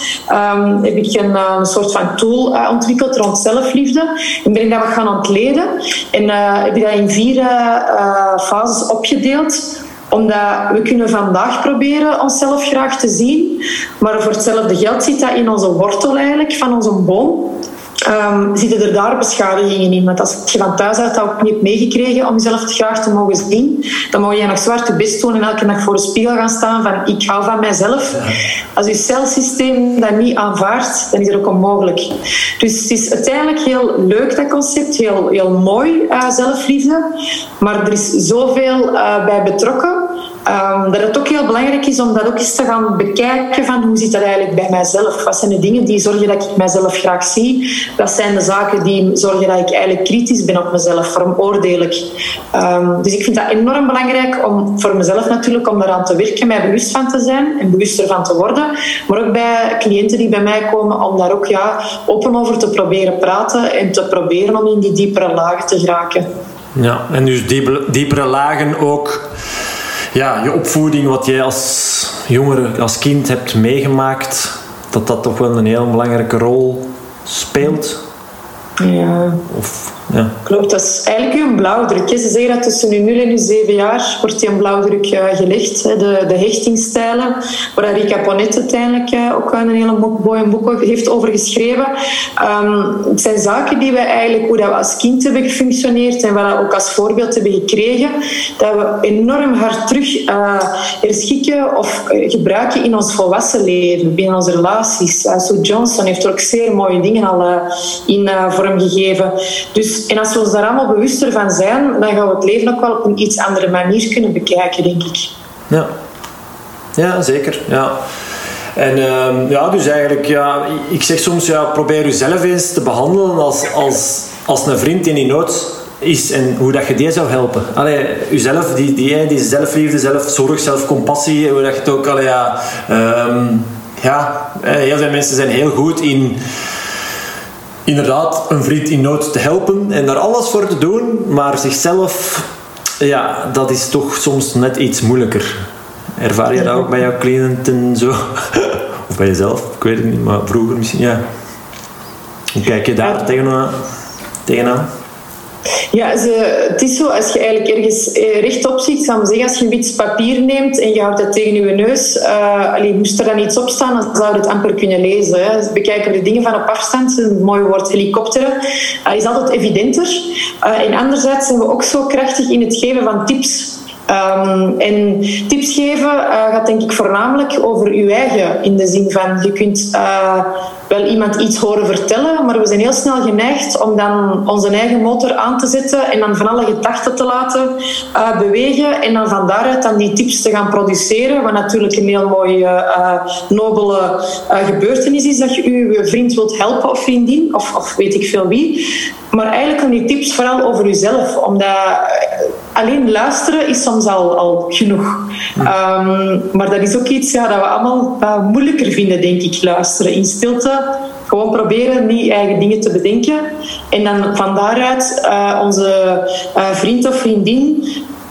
heb ik een, eh, een, soort van tool uh, ontwikkeld rond zelfliefde. En ben ik dat wat gaan ontleden. En uh, heb ik dat in vier uh, fases opgedeeld omdat we kunnen vandaag proberen onszelf graag te zien, maar voor hetzelfde geld zit dat in onze wortel eigenlijk van onze boom. Um, zitten er daar beschadigingen in. Want als je van thuis uit dat ook niet hebt meegekregen om jezelf graag te mogen zien, dan moet je nog zwaar te best doen en elke dag voor de spiegel gaan staan van ik hou van mijzelf. Als je celsysteem dat niet aanvaardt, dan is dat ook onmogelijk. Dus het is uiteindelijk heel leuk, dat concept, heel, heel mooi, uh, zelfliefde. Maar er is zoveel uh, bij betrokken Um, dat het ook heel belangrijk is om dat ook eens te gaan bekijken van hoe zit dat eigenlijk bij mijzelf? Wat zijn de dingen die zorgen dat ik mijzelf graag zie? Wat zijn de zaken die zorgen dat ik eigenlijk kritisch ben op mezelf, veroordeel Um, dus ik vind dat enorm belangrijk om voor mezelf natuurlijk om daaraan te werken, mij bewust van te zijn en bewuster van te worden. Maar ook bij cliënten die bij mij komen om daar ook ja, open over te proberen praten en te proberen om in die diepere lagen te geraken. Ja, en dus diepere lagen ook ja, je opvoeding, wat jij als jongere, als kind hebt meegemaakt, dat dat toch wel een heel belangrijke rol speelt? Ja. Of ja. Klopt, dat is eigenlijk een blauwdruk. Ze zeggen dat tussen nu 0 en nu 7 jaar wordt die een blauwdruk uh, gelegd. De, de hechtingstijlen, waar Rika Ponet uiteindelijk uh, ook een hele mooi boek heeft over geschreven. Um, het zijn zaken die we eigenlijk, hoe dat we als kind hebben gefunctioneerd en wat we ook als voorbeeld hebben gekregen, dat we enorm hard terug uh, herschikken of gebruiken in ons volwassen leven, binnen onze relaties. Sue Johnson heeft er ook zeer mooie dingen al in vorm gegeven. Dus en als we ons daar allemaal bewuster van zijn, dan gaan we het leven ook wel op een iets andere manier kunnen bekijken, denk ik. Ja, ja zeker. Ja. En uh, ja, dus eigenlijk, ja, ik zeg soms, ja, probeer jezelf eens te behandelen als, als, als een vriend in die nood is en hoe dat je die zou helpen. Allee, jezelf, die, die, die zelfliefde, zelfzorg, zelfcompassie, hoe dat je het ook, allee, ja, ehm, ja, heel veel mensen zijn heel goed in inderdaad een vriend in nood te helpen en daar alles voor te doen, maar zichzelf, ja, dat is toch soms net iets moeilijker. Ervaar je dat ook bij jouw cliënten zo? of bij jezelf? Ik weet het niet, maar vroeger misschien, ja. Hoe kijk je daar tegenaan? tegenaan? Ja, ze, het is zo, als je eigenlijk ergens eh, rechtop ziet, zou zeggen, als je een wit papier neemt en je houdt het tegen je neus, allee, moest er dan iets op staan, dan zou je het amper kunnen lezen. Hè. Bekijken we de dingen van op afstand, een mooi woord helikopteren, uh, is altijd evidenter. En anderzijds zijn we ook zo krachtig in het geven van tips Um, en tips geven gaat denk ik voornamelijk over uw eigen. In de zin van, je kunt wel iemand iets horen vertellen, maar we zijn heel snel geneigd om dan onze eigen motor aan te zetten en dan van alle gedachten te laten uh, bewegen en dan van daaruit dan die tips te gaan produceren, wat natuurlijk een heel mooie, nobele gebeurtenis is, dat je uw vriend wilt helpen of vriendin, of, of weet ik veel wie. Maar eigenlijk gaan die tips vooral over jezelf, omdat alleen luisteren is soms al, al genoeg. Um, maar dat is ook iets ja, dat we allemaal uh, moeilijker vinden, denk ik, luisteren. In stilte gewoon proberen niet eigen dingen te bedenken. En dan van daaruit uh, onze uh, vriend of vriendin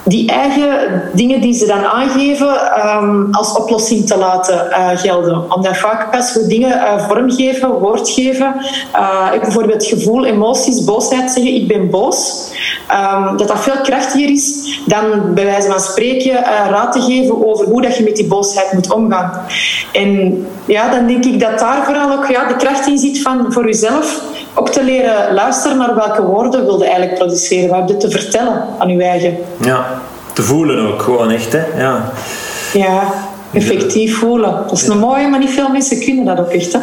die eigen dingen die ze dan aangeven um, als oplossing te laten uh, gelden. Omdat vaak als we dingen uh, vormgeven, woord geven, uh, ik bijvoorbeeld gevoel, emoties, boosheid zeggen, ik ben boos, um, dat dat veel krachtiger is dan bij wijze van spreken raad te geven over hoe dat je met die boosheid moet omgaan. En ja, dan denk ik dat daar vooral ook ja, de kracht in zit van voor jezelf ook te leren luisteren naar welke woorden wilde eigenlijk produceren. Wat heb je te vertellen aan je eigen? Ja, te voelen ook gewoon echt, hè? Ja, ja effectief voelen. Dat is een mooie, maar niet veel mensen kunnen dat ook echt, hè?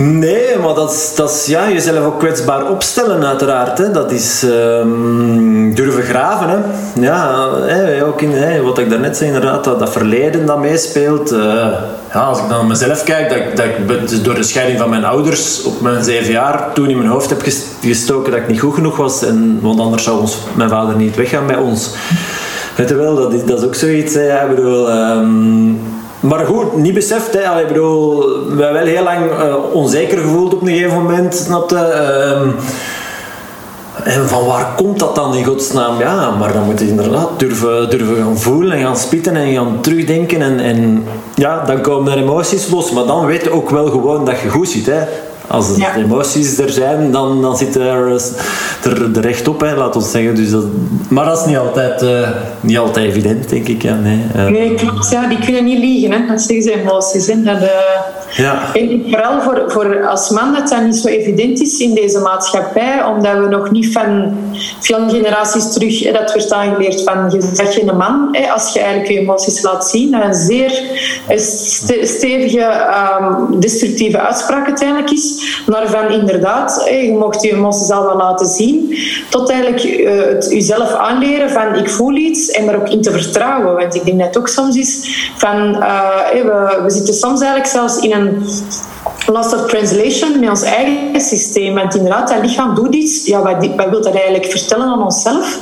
Nee, maar dat is, dat is ja, jezelf ook kwetsbaar opstellen, uiteraard. Hè. Dat is um, durven graven. Hè. Ja, hè, ook in hè, wat ik daarnet zei, inderdaad, dat, dat verleden dat meespeelt. Uh, ja, als ik dan naar mezelf kijk, dat, dat ik dus door de scheiding van mijn ouders op mijn zeven jaar toen in mijn hoofd heb gestoken dat ik niet goed genoeg was. En, want anders zou mijn vader niet weggaan bij ons. Weet je wel, dat is, dat is ook zoiets. Hè. Ik bedoel... Um, maar goed, niet beseft. Hè. Ik bedoel, we hebben wel heel lang uh, onzeker gevoeld op een gegeven moment. Snapte? Uh, en van waar komt dat dan in godsnaam? Ja, maar dan moet je inderdaad durven, durven gaan voelen en gaan spitten en gaan terugdenken. En, en ja, dan komen er emoties los. Maar dan weet je ook wel gewoon dat je goed zit. Hè. Als de emoties er zijn, dan, dan zit er, er, er recht op, hè, laat ons zeggen. Dus dat, maar dat is niet altijd, uh, niet altijd evident, denk ik. Ja, nee, uh, nee, klopt. Ja, die kunnen niet liegen, hè. dat zeggen ze emoties. Hè. Dat, uh, ja. En vooral voor, voor als man dat dat niet zo evident is in deze maatschappij, omdat we nog niet van veel generaties terug, hè, dat werd aangeleerd van je zegt je een man, hè, als je eigenlijk je emoties laat zien, een zeer stevige um, destructieve uitspraak uiteindelijk is maar van inderdaad, je mocht je emoties allemaal laten zien, tot eigenlijk uh, het jezelf aanleren van ik voel iets en daar ook in te vertrouwen. Want ik denk het ook soms is van, uh, we, zitten soms eigenlijk zelfs in een lost of translation met ons eigen systeem. Want inderdaad, dat lichaam doet iets. Ja, wat, wat wil dat eigenlijk vertellen aan onszelf?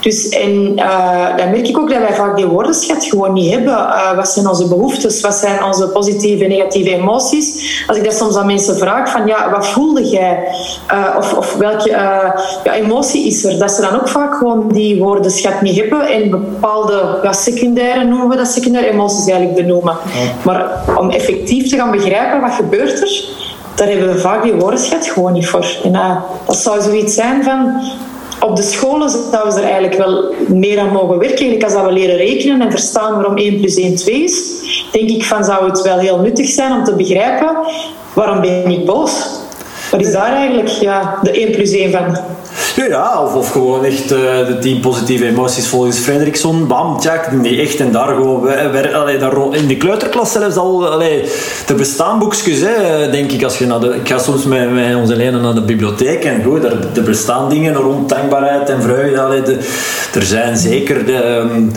Dus en uh, dan merk ik ook dat wij vaak die woordenschat gewoon niet hebben. Uh, wat zijn onze behoeftes? Wat zijn onze positieve en negatieve emoties? Als ik dat soms aan mensen vraag, van ja, wat voelde jij? Uh, of, of welke ja, emotie is er? Dat ze dan ook vaak gewoon die woordenschat niet hebben en bepaalde ja, secundaire, noemen we dat, secundaire emoties eigenlijk benoemen. Maar om effectief te gaan begrijpen wat gebeurt er, daar hebben we vaak die woordenschat gewoon niet voor. En dat zou zoiets zijn van op de scholen zouden ze er eigenlijk wel meer aan mogen werken. Eigenlijk als dat we leren rekenen en verstaan waarom 1 plus 1 2 is, denk ik van zou het wel heel nuttig zijn om te begrijpen waarom ben ik boos? Wat is daar eigenlijk ja, de 1 plus 1 van? Ja, of, gewoon echt uh, de 10 positieve emoties volgens Frederickson. Bam, tjak, die echt. En daar gewoon, wer, allee, daar, in de kleuterklas zelfs al, allee, er bestaan boekjes, hè, denk ik. Als je naar de, ik ga soms met, met onze lenen naar de bibliotheek en goed, er, bestaan dingen rond dankbaarheid en vreugde. Allee, de, er zijn zeker de... Um,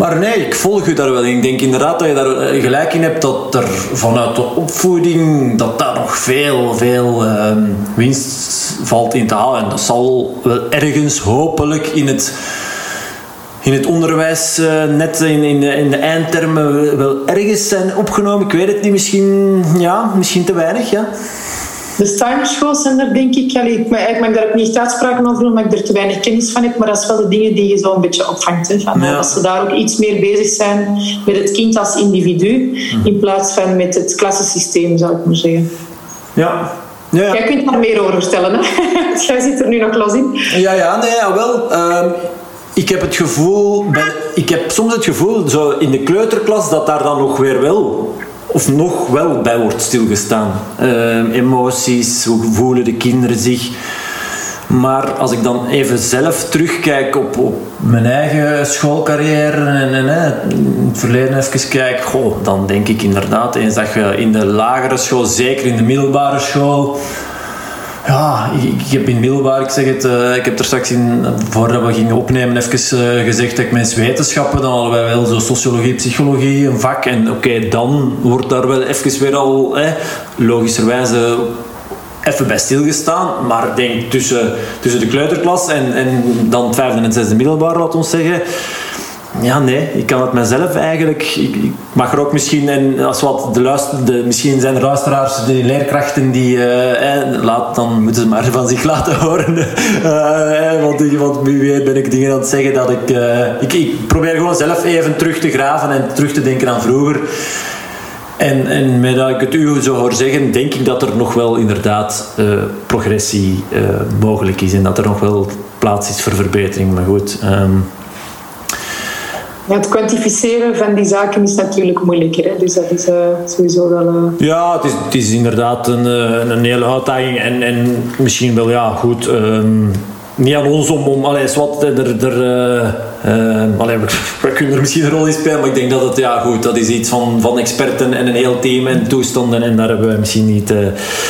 maar nee, ik volg u daar wel in. Ik denk inderdaad dat je daar eh, gelijk in hebt dat er vanuit de opvoeding dat daar nog veel, veel um, winst valt in te halen. En dat zal wel ergens hopelijk in het in het onderwijs uh, net in, in, de, in de eindtermen wel ergens zijn opgenomen. Ik weet het niet, misschien, ja, misschien te weinig. Ja. De er denk ik, allee, ik, mag, ik mag daar ook niet uitspraken over doen, omdat ik er te weinig kennis van heb, maar dat is wel de dingen die je zo een beetje opvangt. Hè, van, ja. Als ze daar ook iets meer bezig zijn met het kind als individu, hm. in plaats van met het klassensysteem, zou ik maar zeggen. Ja, ja, ja. Jij kunt daar meer over vertellen, hè? Jij zit er nu nog los in. Ja, ja, nee, ja, wel. Uh, ik heb het gevoel, ik heb soms het gevoel, zo in de kleuterklas, dat daar dan nog weer wel, of nog wel bij wordt stilgestaan. Uh, emoties, hoe voelen de kinderen zich. Maar als ik dan even zelf terugkijk op, op mijn eigen schoolcarrière en, en, in het verleden even kijk, goh, dan denk ik inderdaad eens dat je in de lagere school, zeker in de middelbare school, ja, ik, heb in middelbaar, ik zeg het, uh, ik heb er straks in, voordat we gingen opnemen even uh, gezegd dat ik wetenschappen, dan hadden wij wel zo sociologie, psychologie, een vak. En oké, dan wordt daar wel even weer al, eh, logischerwijze, even bij stilgestaan. Maar ik denk tussen, tussen de kleuterklas en, en dan het vijfde en zesde middelbaar, laat ons zeggen ja, nee, ik kan het mezelf eigenlijk. Ik, mag er ook misschien, en als wat de luister, de, misschien zijn er luisteraars, de leerkrachten die. Eh, laat, dan moeten ze maar van zich laten horen. uh, want, want wie weet ben ik dingen aan het zeggen dat ik, ik. Ik probeer gewoon zelf even terug te graven en terug te denken aan vroeger. En, en met dat ik het u zo hoor zeggen, denk ik dat er nog wel inderdaad progressie mogelijk is en dat er nog wel plaats is voor verbetering. Maar goed. Um, het kwantificeren van die zaken is natuurlijk moeilijker. Hè? Dus dat is uh, sowieso wel... Uh... Ja, het is, het is inderdaad een, eh, een hele uitdaging. En, en misschien wel, ja, goed... Um, niet aan ons om... om allee, wat, er, er, uh, allee, we, kunnen er misschien een rol in spelen, maar ik denk dat het... Ja, goed, dat is iets van, van experten en een heel team en toestanden. En daar hebben wij misschien niet,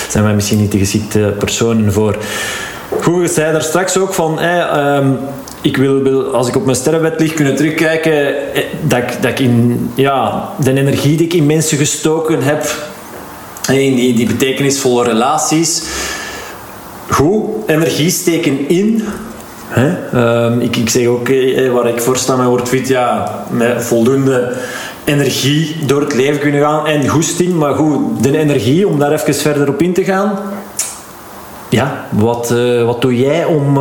zijn wij misschien niet de geschikte personen voor. Goed, je zei daar straks ook van... um, ik wil, als ik op mijn sterrenbed lig, kunnen terugkijken eh, dat ik, dat ik in ja, de energie die ik in mensen gestoken heb, in die, die betekenisvolle relaties, goed, energie steken in. Um, ik, ik zeg ook, eh, eh, waar ik voor sta met Word Fit, ja, met voldoende energie door het leven kunnen gaan en goesting, maar goed, de energie om daar even verder op in te gaan. Ja, wat, wat doe jij om,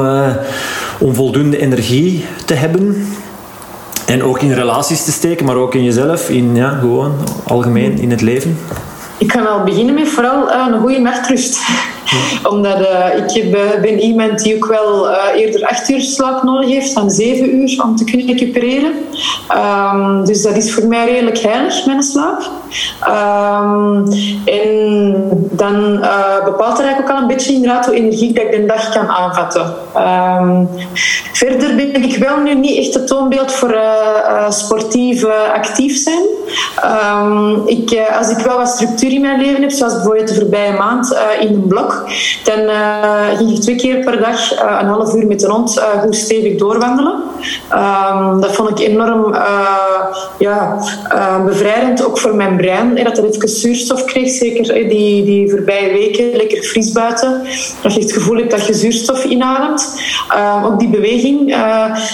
om voldoende energie te hebben. En ook in relaties te steken, maar ook in jezelf, in ja, gewoon algemeen in het leven. Ik kan al beginnen met vooral uh, een goede nachtrust. Omdat uh, ik heb, ben iemand die ook wel uh, eerder acht uur slaap nodig heeft dan zeven uur om te kunnen recupereren. Um, dus dat is voor mij redelijk heilig, mijn slaap. Um, en dan bepaalt er eigenlijk ook al een beetje inderdaad hoe energiek dat ik de dag kan aanvatten. Um, verder ben ik wel nu niet echt het toonbeeld voor sportief actief zijn. ik, als ik wel wat structuur in mijn leven heb, zoals bijvoorbeeld de voorbije maand in een blok, dan uh, ging ik twee keer per dag uh, een half uur met de hond uh, goed stevig doorwandelen. Um, dat vond ik enorm ja, bevrijdend, ook voor mijn brein. dat het even zuurstof kreeg, zeker die, die voorbije weken. Lekker fris buiten. Dat je het gevoel hebt dat je zuurstof inademt. Ehm, ook die beweging.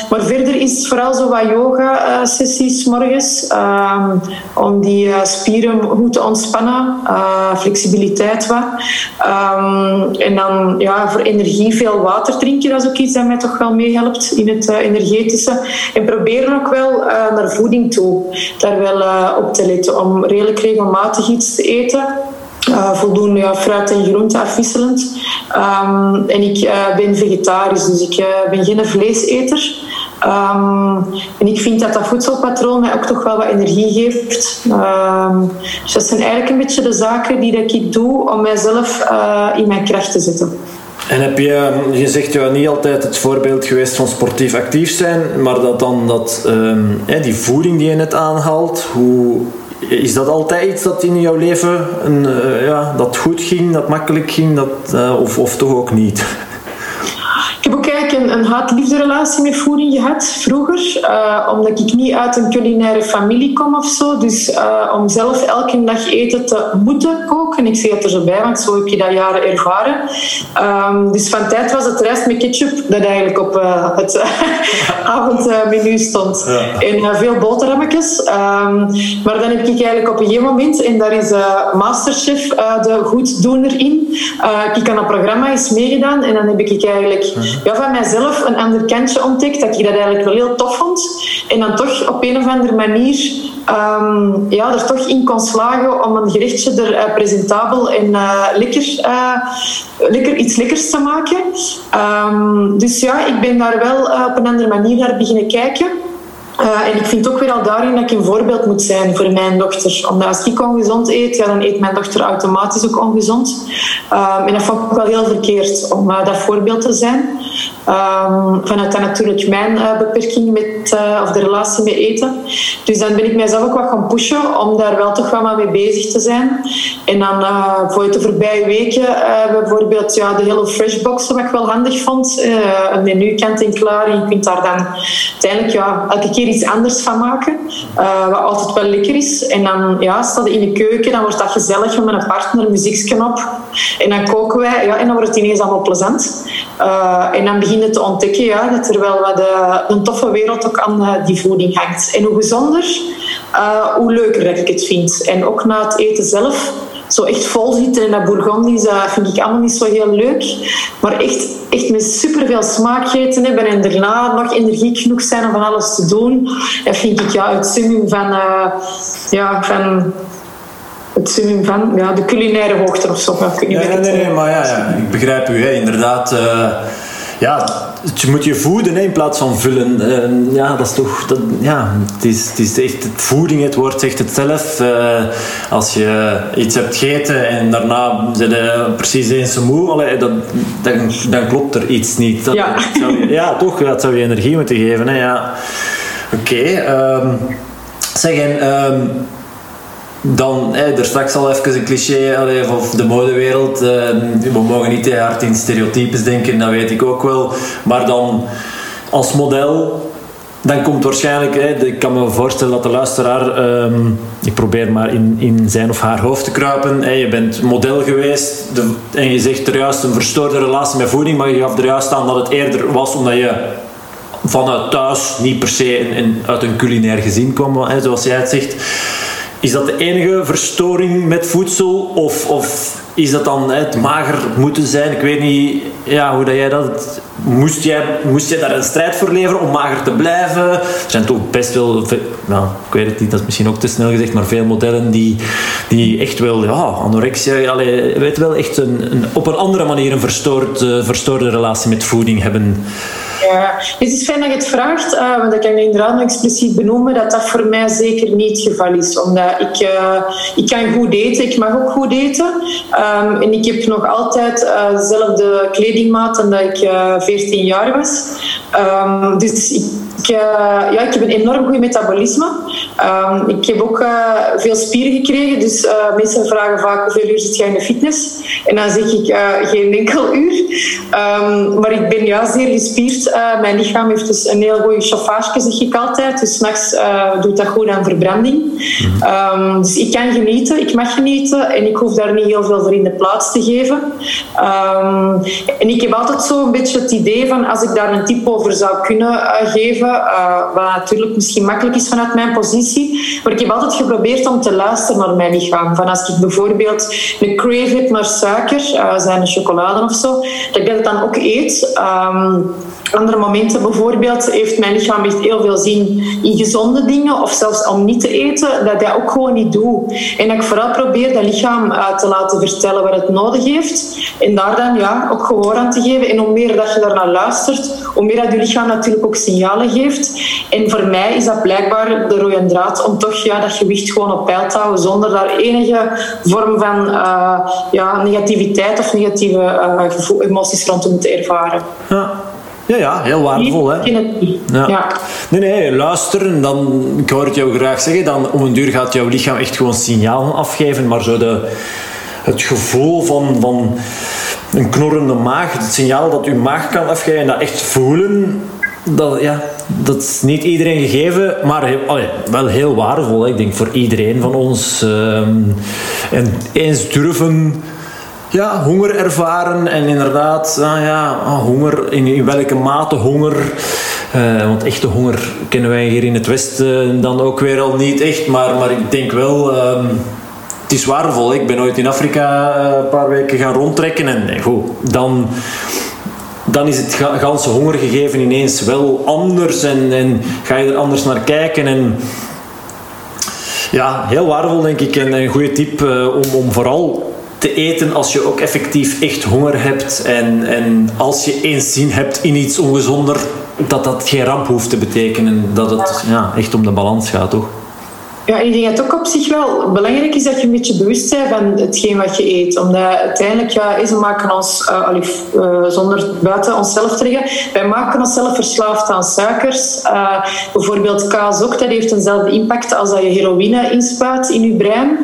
maar verder is vooral zo wat yoga-sessies morgens. Um, om die spieren goed te ontspannen. flexibiliteit wat. En dan ja, voor energie veel water drinken, dat is ook iets dat mij toch wel meehelpt in het uh, energetische. En proberen ook wel uh, naar voeding toe daar wel uh, op te letten, om redelijk regelmatig iets te eten. Voldoende ja, fruit en groente afwisselend. Um, en ik ben vegetarisch, dus ik ben geen vleeseter. Um, en ik vind dat dat voedselpatroon mij ook toch wel wat energie geeft. Um, dus dat zijn eigenlijk een beetje de zaken die ik doe om mijzelf in mijn kracht te zetten. En heb je, je zegt ja niet altijd het voorbeeld geweest van sportief actief zijn, maar dat dan dat, um, die voeding die je net aanhaalt, hoe, is dat altijd iets dat in jouw leven een, uh, ja, dat goed ging, dat makkelijk ging, dat, uh, of, of toch ook niet? Ik heb ook eigenlijk een, een haat-liefde relatie met voeding gehad vroeger. Uh, omdat ik niet uit een culinaire familie kom of zo. Dus uh, om zelf elke dag eten te moeten koken. Ik zeg het er zo bij, want zo heb je dat jaren ervaren. Um, dus van tijd was het rijst met ketchup dat eigenlijk op uh, het avondmenu stond. Ja. En veel boterhammetjes. Um, maar dan heb ik eigenlijk op een gegeven moment, en daar is Masterchef de goeddoener in. ik aan het programma eens meegedaan en dan heb ik eigenlijk ja, van mijzelf een ander kantje ontdekt, dat ik dat eigenlijk wel heel tof vond. En dan toch op een of andere manier um, ja, er toch in kon slagen om een gerechtje er uh, presentabel en uh, lekker, uh, lekker iets lekkers te maken. Um, dus ja, ik ben daar wel op een andere manier naar beginnen kijken. En ik vind ook weer al daarin dat ik een voorbeeld moet zijn voor mijn dochter. Omdat als ik ongezond eet, dan eet mijn dochter automatisch ook ongezond. Uh, en dat vond ik wel heel verkeerd om dat voorbeeld te zijn. Um, vanuit dan natuurlijk mijn uh, beperking met, uh, of de relatie met eten. Dus dan ben ik mijzelf ook wat gaan pushen om daar wel toch wel mee bezig te zijn. En dan uh, voor de voorbije weken bijvoorbeeld ja, de hele fresh boxen, wat ik wel handig vond. een menu kant en klaar. En je kunt daar dan uiteindelijk ja, elke keer iets anders van maken. wat altijd wel lekker is. En dan ja, staat in de keuken, dan wordt dat gezellig met een partner, muzieksknop. En dan koken wij ja, en dan wordt het ineens allemaal plezant. en dan begin beginnen te ontdekken ja, dat er wel wat uh, een toffe wereld ook aan uh, die voeding hangt. En hoe gezonder, hoe leuker dat ik het vind. En ook na het eten zelf, zo echt vol zitten in dat Bourgondisch, vind ik allemaal niet zo heel leuk. Maar echt, echt met superveel smaak gegeten hebben en daarna nog energiek genoeg zijn om van alles te doen, dat vind ik ja, het summum van, ja, van het summum van ja, de culinaire hoogte of zo. Ja, nee, nee, nee, maar ja, ja, ik begrijp u. Hè. Inderdaad, uh, ja, je moet je voeden hè, in plaats van vullen. Uh, ja, dat is toch... Dat, ja, het is, het is echt... Het voeding, het woord zegt het zelf. Uh, als je iets hebt gegeten en daarna zit je precies eens moe, allee, dat, dan, dan klopt er iets niet. Dat, ja. zou, ja, toch. Dat zou je energie moeten geven. Hè, ja. Oké. Okay, um, ehm, zeg, en... Um, dan, er straks al even een cliché allee, of de modewereld. Uh, we mogen niet te hard in stereotypes denken, dat weet ik ook wel. Maar dan als model, dan komt waarschijnlijk, ik kan me voorstellen dat de luisteraar, um, ik probeer maar in, in zijn of haar hoofd te kruipen. Je bent model geweest de, en je zegt er juist een verstoorde relatie met voeding, maar je gaf er juist aan dat het eerder was omdat je vanuit thuis niet per se uit een culinair gezin kwam, hè, zoals jij het zegt. Is dat de enige verstoring met voedsel? Of, of is dat dan het mager moeten zijn? Ik weet niet ja, hoe dat jij dat... Moest jij, moest jij daar een strijd voor leveren om mager te blijven? Er zijn toch best wel... Nou, ik weet het niet, dat is misschien ook te snel gezegd, maar veel modellen die, die echt wel... Ja, anorexia, allee, weet wel, echt een, op een andere manier een verstoord, verstoorde relatie met voeding hebben. Ja, het is fijn dat je het vraagt, uh, want ik kan inderdaad expliciet benoemen dat dat voor mij zeker niet het geval is. Omdat ik, uh, ik kan goed eten, ik mag ook goed eten. Um, en ik heb nog altijd dezelfde kledingmaat dan dat ik 14 jaar was. Um, dus ik uh, ja, ik heb een enorm goed metabolisme. Um, ik heb ook uh, veel spieren gekregen. Dus uh, mensen vragen vaak hoeveel uur zit jij in de fitness? En dan zeg ik geen enkel uur. Um, maar ik ben ja, zeer gespierd. mijn lichaam heeft dus een heel goede chauffage, zeg ik altijd. Dus s'nachts doet dat goed aan verbranding. Um, dus ik kan genieten, ik mag genieten. En ik hoef daar niet heel veel voor in de plaats te geven. en ik heb altijd zo een beetje het idee van als ik daar een tip over zou kunnen geven wat natuurlijk misschien makkelijk is vanuit mijn positie. Maar ik heb altijd geprobeerd om te luisteren naar mijn lichaam. Van als ik bijvoorbeeld een crave heb naar suiker, uh, zijn chocolade of zo, dat ik dat dan ook eet. Um, andere momenten bijvoorbeeld heeft mijn lichaam echt heel veel zin in gezonde dingen of zelfs om niet te eten, dat ik ook gewoon niet doe. En ik vooral probeer dat lichaam uh, te laten vertellen wat het nodig heeft en daar dan ja, ook gehoor aan te geven. En hoe meer dat je daarnaar luistert, hoe meer dat je lichaam natuurlijk ook signalen geeft. En voor mij is dat blijkbaar de rode draad om toch ja, dat gewicht gewoon op peil te houden zonder daar enige vorm van uh, ja, negativiteit of negatieve uh, emoties rondom te ervaren. Ja. Ja, ja, heel waardevol. Hè? Ja. ja. Nee, nee, luisteren, dan, ik hoor het jou graag zeggen, dan om een duur gaat jouw lichaam echt gewoon signalen afgeven, maar zo de, het gevoel van, van een knorrende maag, het signaal dat uw maag kan afgeven en dat echt voelen, dat, ja, dat is niet iedereen gegeven, maar heel, wel heel waardevol. Ik denk voor iedereen van ons. Ehm, en eens durven ja, honger ervaren en inderdaad, ja, ah, honger, in, in welke mate honger. Uh, want echte honger kennen wij hier in het Westen dan ook weer al niet echt, maar, maar ik denk wel. Um, het is waardevol. Ik ben ooit in Afrika eh, een paar weken gaan rondtrekken en goed, dan dan is het ganse hongergegeven ineens wel anders en, en ga je er anders naar kijken. En ja, heel waardevol denk ik en een goede tip om, om vooral te eten als je ook effectief echt honger hebt. En, en als je eens zin hebt in iets ongezonder, dat dat geen ramp hoeft te betekenen. Dat het ja, echt om de balans gaat, toch? Ja, ik denk dat het ook op zich wel belangrijk is dat je een beetje bewust bent van hetgeen wat je eet. Omdat uiteindelijk, ja, we maken ons, uh, zonder buiten onszelf te leggen, wij maken onszelf verslaafd aan suikers. Uh, bijvoorbeeld kaas ook, dat heeft eenzelfde impact als dat je heroïne inspuit in je brein.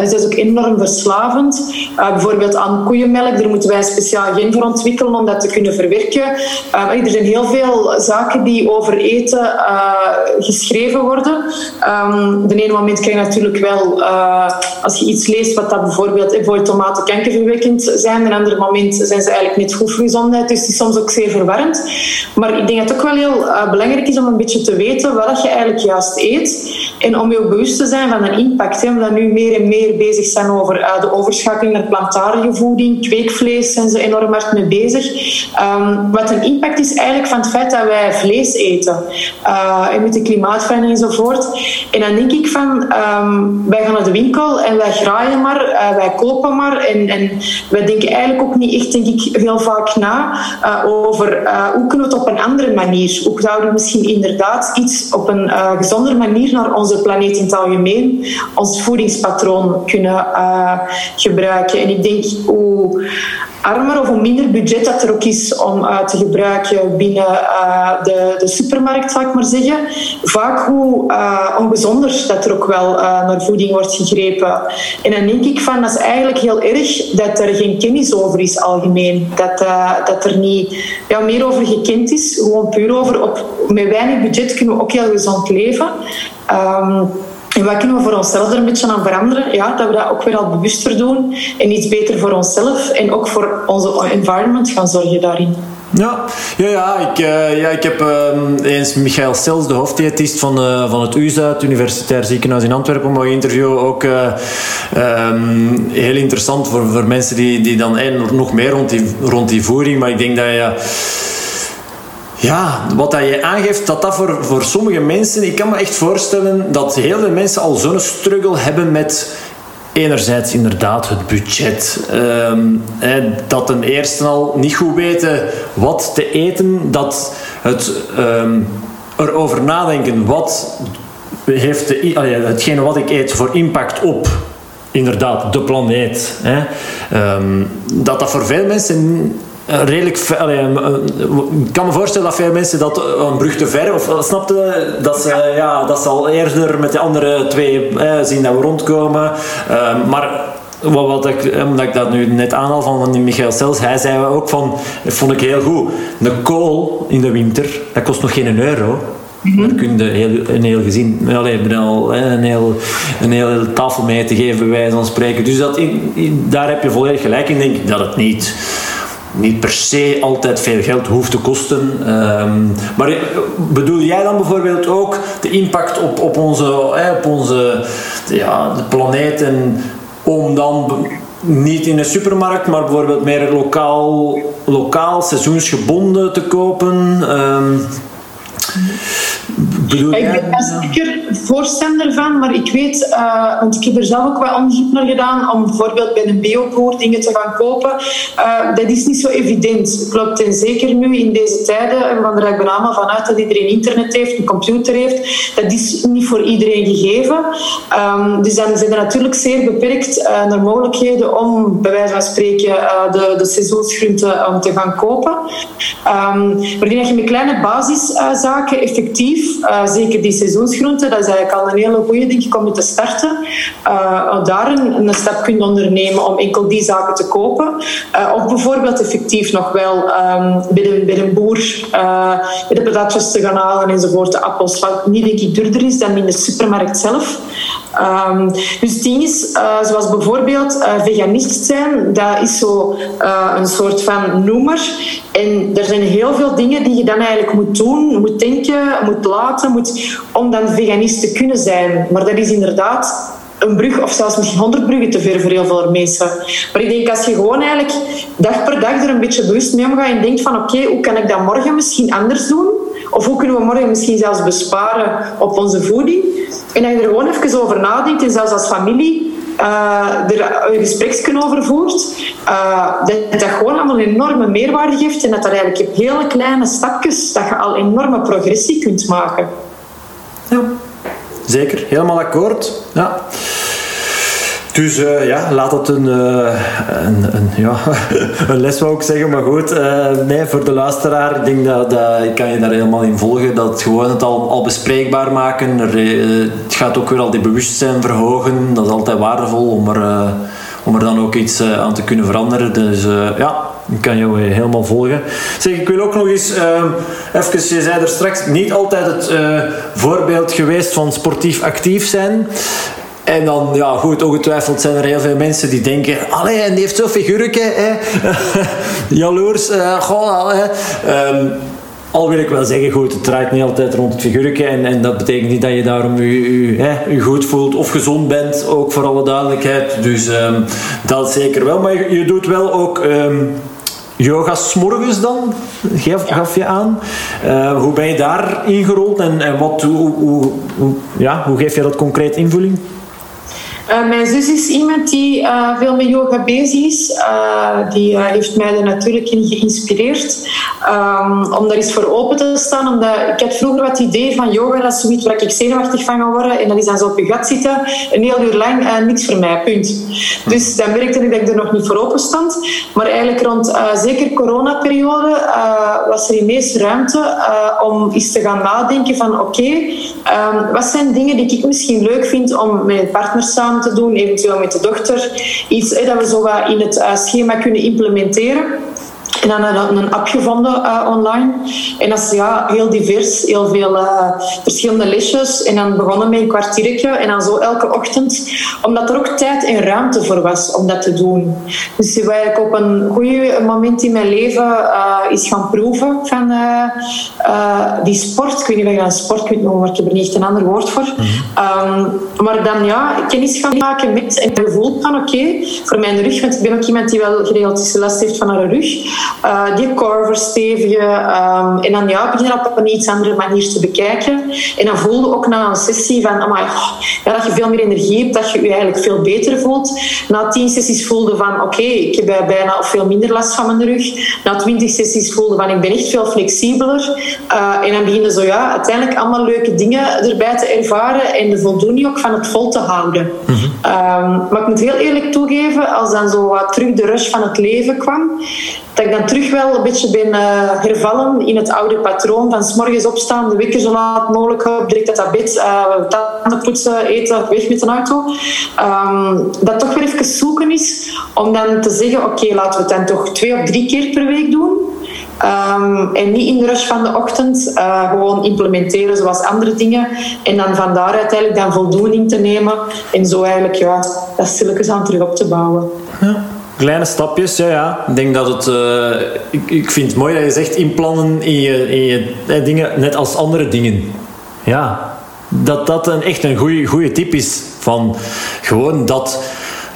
Dus dat is ook enorm verslavend. bijvoorbeeld aan koeienmelk, daar moeten wij een speciaal gen voor ontwikkelen om dat te kunnen verwerken. er zijn heel veel zaken die over eten geschreven worden. Um, de ene moment kan je natuurlijk wel, uh, als je iets leest wat dat bijvoorbeeld voor tomaten kankerverwekkend zijn, een ander moment zijn ze eigenlijk niet goed voor gezondheid, dus het is soms ook zeer verwarrend. Maar ik denk dat het ook wel heel uh, belangrijk is om een beetje te weten wat je eigenlijk juist eet en om je bewust te zijn van een impact. Hè, omdat nu meer en meer bezig zijn over de overschakeling naar plantaardige voeding, kweekvlees zijn ze enorm hard mee bezig. Um, wat een impact is eigenlijk van het feit dat wij vlees eten en met de klimaatverandering enzovoort. En dan denk ik um, wij gaan naar de winkel en wij graaien maar, uh, wij kopen maar. En, en wij denken eigenlijk ook niet echt, denk ik, heel vaak na uh, over uh, hoe kunnen we het op een andere manier. Hoe zouden we misschien inderdaad iets op een gezondere manier naar onze planeet in het algemeen, ons voedingspatroon kunnen gebruiken. En ik denk hoe armer of hoe minder budget dat er ook is om uh, te gebruiken binnen uh, de, de supermarkt, zal ik maar zeggen. Vaak hoe uh, ongezonder dat er ook wel naar voeding wordt gegrepen. En dan denk ik van, dat is eigenlijk heel erg dat er geen kennis over is algemeen. Dat, dat er niet ja, meer over gekend is. Gewoon puur over, op, met weinig budget kunnen we ook heel gezond leven. Um, en wat kunnen we voor onszelf er een beetje aan veranderen? Ja, dat we dat ook weer al bewuster doen en iets beter voor onszelf en ook voor onze environment gaan zorgen daarin. Ja, ja, ja, ik, uh, ja ik heb uh, eens Michael Stels, de hoofddiëtist van, uh, van het UZA, het Universitair Ziekenhuis in Antwerpen, mogen interviewen. Ook um, heel interessant voor, voor mensen die, die dan nog meer rond die, rond die voering. Maar ik denk dat je ja, wat dat je aangeeft, dat dat voor, voor sommige mensen... Ik kan me echt voorstellen dat heel veel mensen al zo'n struggle hebben met... Enerzijds inderdaad het budget. Um, dat ten eerste al niet goed weten wat te eten. Dat het um, erover nadenken wat heeft de, hetgene wat ik eet voor impact op inderdaad de planeet. Um, dat dat voor veel mensen eh, redelijk allee, eh, ik kan me voorstellen dat veel mensen dat een brug te ver of snapte dat ze ja. dat ze al eerder met de andere twee eh, zien dat we rondkomen. Uh, maar wat, wat ik, omdat ik dat nu net aanhaal van, van die Michael Stels, hij zei ook van, dat vond ik heel goed, een kool in de winter, dat kost nog geen euro. Mm Daar kun je heel, een heel gezin, alleen, een, heel, een heel tafel mee te geven, bij wijze van spreken. Dus dat, daar heb je volledig gelijk in, denk ik, dat het niet niet per se altijd veel geld hoeft te kosten. Ehm, maar bedoel jij dan bijvoorbeeld ook de impact op, op onze, op onze ja, de planeet en om dan niet in een supermarkt, maar bijvoorbeeld meer lokaal, lokaal seizoensgebonden te kopen? Um, ik ben daar zeker voorstander van, maar ik weet, uh, want ik heb er zelf ook wat onderzoek naar gedaan, om bijvoorbeeld bij een bioboer dingen te gaan kopen. Uh, dat is niet zo evident. Klopt, en zeker nu in deze tijden, en van ik ben allemaal vanuit dat iedereen internet heeft, een computer heeft, dat is niet voor iedereen gegeven. Um, dus dan zijn er natuurlijk zeer beperkt uh, naar mogelijkheden om, bij wijze van spreken, de, de seizoensgroenten um, te gaan kopen. Um, maar ik denk dat je met kleine basiszaken effectief Uh, zeker die seizoensgroenten, dat is eigenlijk al een hele goede ik om te starten. Uh, daar een, stap kunt ondernemen om enkel die zaken te kopen. Uh, of bijvoorbeeld effectief nog wel um, bij, bij een boer de patatjes te gaan halen enzovoort. De appels, wat niet denk ik duurder is dan in de supermarkt zelf. Um, dus dingen is, zoals bijvoorbeeld veganist zijn, dat is zo een soort van noemer. En er zijn heel veel dingen die je dan eigenlijk moet doen, moet denken, moet laten, moet, om dan veganist te kunnen zijn. Maar dat is inderdaad een brug of zelfs misschien honderd bruggen te ver voor heel veel mensen. Maar ik denk als je gewoon eigenlijk dag per dag er een beetje bewust mee omgaat en denkt van oké, hoe kan ik dat morgen misschien anders doen? Of hoe kunnen we morgen misschien zelfs besparen op onze voeding? En dat je er gewoon even over nadenkt en zelfs als familie uh, er een gespreksje over voert, uh, dat dat gewoon allemaal een enorme meerwaarde geeft en dat dat eigenlijk op hele kleine stapjes dat je al enorme progressie kunt maken. Ja, zeker. Helemaal akkoord. Ja. Dus uh, ja, laat het een, uh, een, een, ja, een les wou ik zeggen, maar goed. Uh, nee, voor de luisteraar, ik denk dat, dat ik kan je daar helemaal in volgen. Dat gewoon het al, al bespreekbaar maken. Het gaat ook weer al die bewustzijn verhogen. Dat is altijd waardevol om er, om er dan ook iets aan te kunnen veranderen. Dus ja, ik kan jou helemaal volgen. Zeg, ik wil ook nog eens, even, je zei er straks, niet altijd het voorbeeld geweest van sportief actief zijn. En dan, ja goed, ongetwijfeld zijn er heel veel mensen die denken... Allee, en die heeft zo'n figuurtje, hè. Jaloers, uh, goh, hè. Um, al wil ik wel zeggen, goed, het draait niet altijd rond het figuurtje. En, en dat betekent niet dat je daarom je, je, goed voelt of gezond bent, ook voor alle duidelijkheid. Dus um, dat zeker wel. Maar je, je doet wel ook... Um, Yoga s'morgens dan, gaf, gaf je aan. Uh, hoe ben je daar ingerold en, en wat, hoe, hoe, hoe, ja, hoe geef je dat concreet invulling? Uh, mijn zus is iemand die uh, veel met yoga bezig is. Uh, die heeft mij er natuurlijk in geïnspireerd. Um, om daar eens voor open te staan. Omdat ik had vroeger wat idee van yoga, dat is zoiets waar ik zenuwachtig van ga worden. En dan is dan zo op je gat zitten, een heel uur lang, niks voor mij, punt. Dus dan merkte ik dat ik er nog niet voor open stond. Maar eigenlijk rond zeker coronaperiode was er ineens ruimte om eens te gaan nadenken van oké, um, wat zijn dingen die ik misschien leuk vind om met mijn partner samen te doen, eventueel met de dochter. Iets dat we zo in het uh, schema kunnen implementeren. En dan een, een app gevonden uh, online. En dat is ja, heel divers, heel veel uh, verschillende lesjes. En dan begonnen met een kwartiertje en dan zo elke ochtend. Omdat er ook tijd en ruimte voor was om dat te doen. Dus waar ik op een goede moment in mijn leven uh, is gaan proeven van die sport. Ik weet niet of je een sport kunt noemen, maar ik heb er niet een ander woord voor. um, maar dan ja, kennis gaan maken met en gevoel van oké, okay, voor mijn rug, want ik ben ook iemand die wel geregeld last heeft van haar rug. Uh, die core verstevigen. Um, en dan ja, beginnen op een iets andere manier te bekijken. En dan voelde ook na een sessie van, amai, oh, ja, dat je veel meer energie hebt, dat je je eigenlijk veel beter voelt. Na tien sessies voelde van, oké, ik heb bijna of veel minder last van mijn rug. Na twintig sessies voelde van, ik ben echt veel flexibeler. Uh, en dan beginnen zo, ja, uiteindelijk allemaal leuke dingen erbij te ervaren en de voldoening ook van het vol te houden. Mm -hmm. um, maar ik moet heel eerlijk toegeven, als dan zo wat terug de rush van het leven kwam, dat ik dan terug wel een beetje ben uh, hervallen in het oude patroon van s morgens opstaan, de wekker zo laat mogelijk op, direct dat bed, uh, tanden poetsen, eten, weg met een auto. Um, dat toch weer even zoeken is om dan te zeggen, oké, laten we het dan toch twee of drie keer per week doen. Um, en niet in de rush van de ochtend, uh, gewoon implementeren zoals andere dingen. En dan van daaruit eigenlijk dan voldoening te nemen. En zo eigenlijk ja, dat stilletjes aan terug op te bouwen. Ja. Kleine stapjes, ja, ja. Ik denk dat het... Uh, ik, ik vind het mooi dat je zegt inplannen in je, in je eh, dingen, net als andere dingen. Ja, dat dat een, echt een goede tip is. Van gewoon dat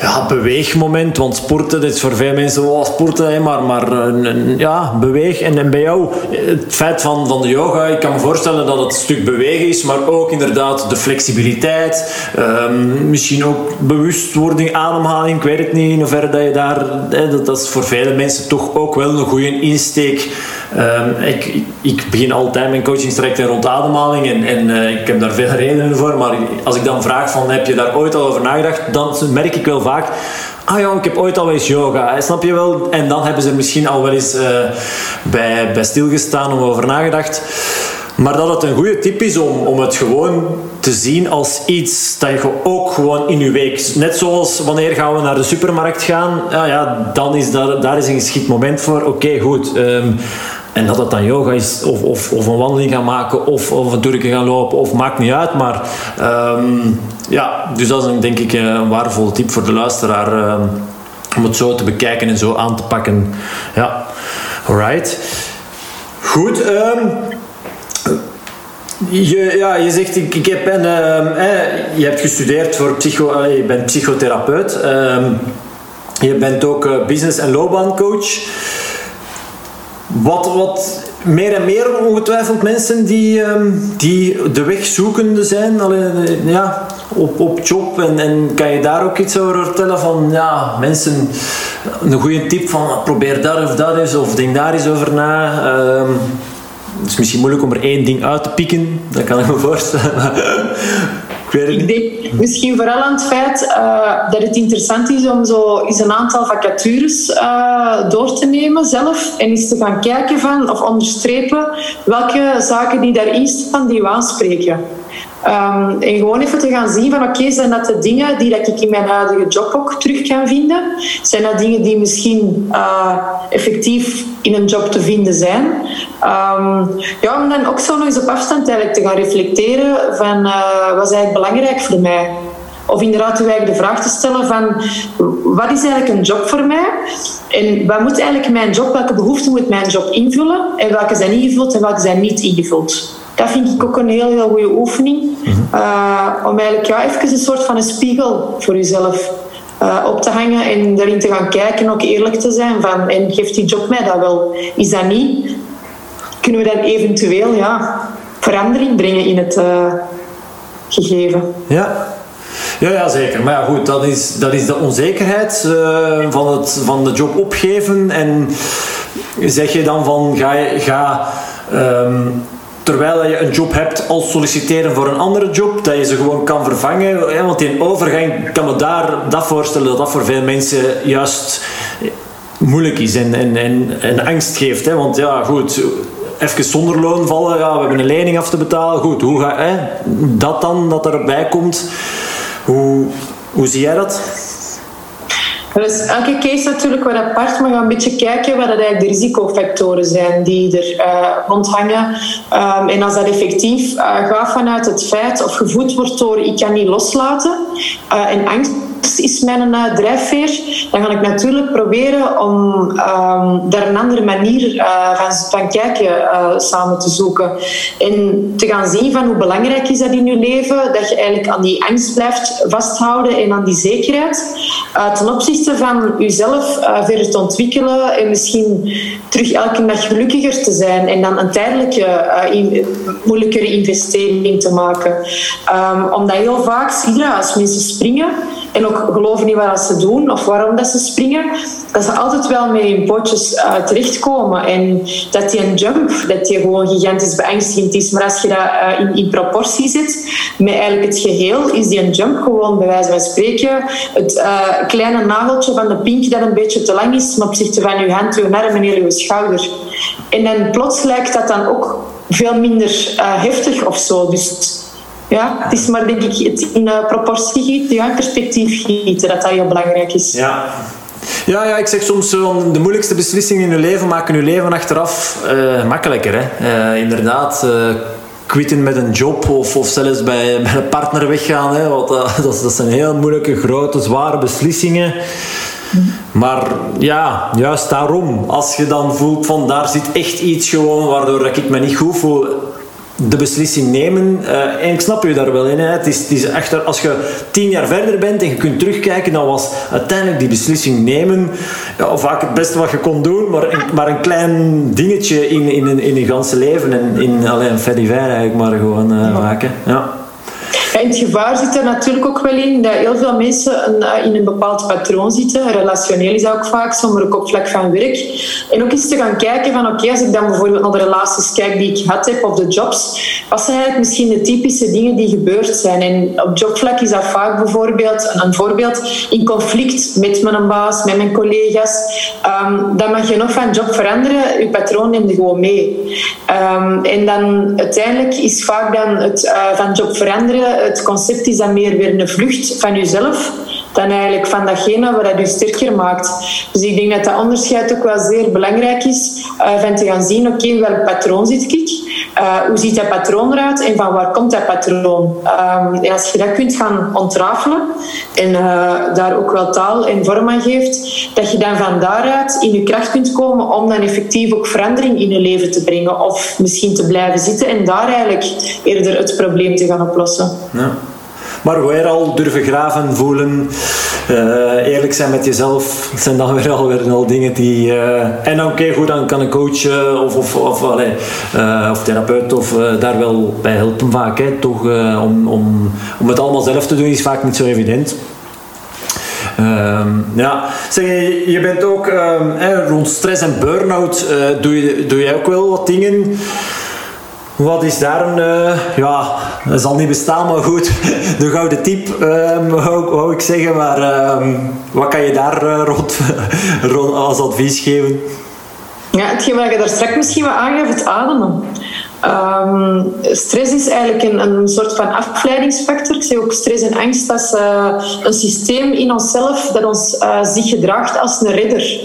ja, beweegmoment. Want sporten, dat is voor veel mensen wel sporten, hè, maar, maar een, ja, beweeg. En, bij jou, het feit van, van de yoga, ik kan me voorstellen dat het een stuk bewegen is, maar ook inderdaad de flexibiliteit. Um, misschien ook bewustwording, ademhaling. Ik weet het niet in hoeverre dat je daar. Hè, dat, dat is voor vele mensen toch ook wel een goede insteek. Um, ik, ik begin altijd mijn coachingstrajecten rond ademhaling en, en uh, ik heb daar veel redenen voor. Maar als ik dan vraag van heb je daar ooit al over nagedacht, dan merk ik wel vaak ah ja, ik heb ooit al eens yoga, snap je wel? En dan hebben ze er misschien al wel eens uh, bij, bij stilgestaan of over nagedacht. Maar dat het een goede tip is om, om het gewoon te zien als iets dat je ook gewoon in je week... Net zoals wanneer gaan we naar de supermarkt gaan, ja, ja, dan is daar, daar is een geschikt moment voor. Oké, goed. Ehm, en dat het dan yoga is, of, of, of een wandeling gaan maken, of, of een toerke gaan lopen, of maakt niet uit. Maar ehm, ja, dus dat is een, denk ik een waardevolle tip voor de luisteraar. Ehm, om het zo te bekijken en zo aan te pakken. Ja, alright. Goed. Je, ja, je zegt, ik, ik heb een, je hebt gestudeerd voor psycho, je bent psychotherapeut. Je bent ook uh, business- en loopbaancoach. Wat, wat meer en meer ongetwijfeld mensen die, um, die de weg zoekende zijn alleen, ja, op, op job. En, en kan je daar ook iets over vertellen van ja, mensen, een goede tip van probeer dat of dat eens of denk daar eens over na. Um, het is misschien moeilijk om er één ding uit te pikken, dat kan ik me voorstellen. Ik weet het niet. Ik denk misschien vooral aan het feit uh, dat het interessant is om zo eens een aantal vacatures uh, door te nemen zelf en eens te gaan kijken van, of onderstrepen welke zaken die daarin staan die we aanspreken. Um, en gewoon even te gaan zien van oké, zijn dat de dingen die dat ik in mijn huidige job ook terug kan vinden? Zijn dat dingen die misschien uh, effectief in een job te vinden zijn? Um, ja, om dan ook zo nog eens op afstand eigenlijk te gaan reflecteren van uh, wat is eigenlijk belangrijk voor mij? Of inderdaad de vraag te stellen van wat is eigenlijk een job voor mij? En wat moet eigenlijk mijn job, welke behoeften moet mijn job invullen? En welke zijn ingevuld en welke zijn niet ingevuld? Dat vind ik ook een heel, heel goede oefening. Uh, om eigenlijk ja, even een soort van een spiegel voor jezelf uh, op te hangen en daarin te gaan kijken en ook eerlijk te zijn van en geeft die job mij dat wel? Is dat niet? Kunnen we dan eventueel ja, verandering brengen in het uh, gegeven? Ja, ja, ja, zeker. Maar ja, goed, dat is, dat is de onzekerheid uh, van, het, van de job opgeven. En zeg je dan van ga, ga um, terwijl je een job hebt als solliciteren voor een andere job, dat je ze gewoon kan vervangen. Want in overgang kan me daar dat voorstellen dat dat voor veel mensen juist moeilijk is en, en, en, angst geeft. Hè? Want ja, goed, even zonder loon vallen, we hebben een lening af te betalen. Goed, hoe ga dat dan, dat erbij komt, hoe, hoe zie jij dat? Dus elke case natuurlijk wat apart, maar gaan een beetje kijken wat eigenlijk de risicofactoren zijn die er uh, rondhangen. Um, en als dat effectief uh, gaat vanuit het feit of gevoed wordt door ik kan niet loslaten uh, en angst is mijn uh, drijfveer, dan ga ik natuurlijk proberen om um, daar een andere manier uh, van, van kijken uh, samen te zoeken. En te gaan zien van hoe belangrijk is dat in je leven, dat je eigenlijk aan die angst blijft vasthouden en aan die zekerheid. ten opzichte van jezelf verder te ontwikkelen en misschien terug elke dag gelukkiger te zijn en dan een tijdelijke, moeilijkere investering te maken. Um, omdat heel vaak zie je als mensen springen en ook geloven niet wat ze doen of waarom dat ze springen, dat ze altijd wel met hun pootjes uh, terechtkomen. En dat die een jump, dat die gewoon gigantisch beangstigend is. Maar als je dat uh, in, in, proportie zet met eigenlijk het geheel, is die een jump gewoon bij wijze van spreken het uh, kleine nageltje van de pink dat een beetje te lang is ten opzichte van je hand, je arm en je schouder. En dan plots lijkt dat dan ook veel minder heftig of zo. Dus ja, het is maar denk ik het in uh, proportie gieten, perspectief gieten, dat dat heel belangrijk is. Ja. Ja, ja, ik zeg soms de moeilijkste beslissingen in je leven maken je leven achteraf uh, makkelijker. Hè? Uh, inderdaad, quitten met een job of, of zelfs bij, bij een partner weggaan. Hè? Want, dat, dat zijn heel moeilijke, grote, zware beslissingen. Maar ja, juist daarom, als je dan voelt van daar zit echt iets gewoon waardoor ik me niet goed voel, de beslissing nemen. Uh, en ik snap je daar wel in. Hè. Het is, het is echter, als je tien jaar verder bent en je kunt terugkijken, dan was uiteindelijk die beslissing nemen ja, vaak het beste wat je kon doen, maar een, maar een klein dingetje in, in, in, in je ganse leven en in alleen Freddy eigenlijk maar gewoon uh, maken. Ja. In het gevaar zit er natuurlijk ook wel in dat heel veel mensen eh, in een bepaald patroon zitten. Relationeel is dat ook vaak ook op vlak van werk. En ook eens te gaan kijken van oké, als ik dan bijvoorbeeld naar de relaties kijk die ik gehad heb of de jobs, wat zijn eigenlijk misschien de typische dingen die gebeurd zijn? En op jobvlak is dat vaak bijvoorbeeld, een voorbeeld, in conflict met mijn baas, met mijn collega's. Um, dan mag je nog van job veranderen, je patroon neemt gewoon mee. Um, en dan uiteindelijk is vaak dan het uh, van job veranderen, het concept is dan meer weer een vlucht van jezelf dan eigenlijk van datgene wat dat je sterker maakt. Dus ik denk dat dat onderscheid ook wel zeer belangrijk is, uh, van te gaan zien, oké, okay, welk patroon zit ik? Uh, hoe ziet dat patroon eruit en van waar komt dat patroon? Um, als je dat kunt gaan ontrafelen en uh, daar ook wel taal en vorm aan geeft, dat je dan van daaruit in je kracht kunt komen om dan effectief ook verandering in je leven te brengen of misschien te blijven zitten en daar eigenlijk eerder het probleem te gaan oplossen. Ja. Maar weer al durven graven, voelen, uh, eerlijk zijn met jezelf, zijn dan weer al, weer al dingen die... Uh, en oké, okay, goed, dan kan een coach uh, of, of, of, allee, of therapeut of daar wel bij helpen vaak. Hè, toch, om, om, om het allemaal zelf te doen is vaak niet zo evident. Um, ja, zeg, je bent ook hè, rond stress en burn-out, doe, je, doe jij ook wel wat dingen wat is daar een, uh, ja, dat zal niet bestaan, maar goed, de gouden tip, um, wou, ik zeggen. Maar um, wat kan je daar uh, rond, rond, als advies geven? Ja, hetgeen wat je daar straks misschien wat aangaf, het ademen. Um, stress is eigenlijk een, een soort van afleidingsfactor. Ik zeg ook stress en angst, dat is uh, een systeem in onszelf dat ons zich gedraagt als een redder.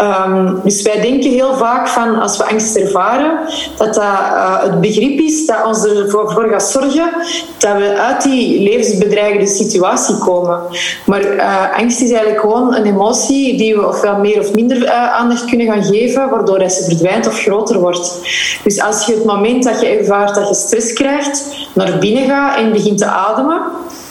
Um, dus wij denken heel vaak van, als we angst ervaren, dat dat uh, het begrip is dat ons ervoor voor gaat zorgen dat we uit die levensbedreigende situatie komen. Maar uh, angst is eigenlijk gewoon een emotie die we ofwel meer of minder uh, aandacht kunnen gaan geven, waardoor dat ze verdwijnt of groter wordt. Dus als je het moment dat je ervaart dat je stress krijgt, naar binnen gaat en begint te ademen,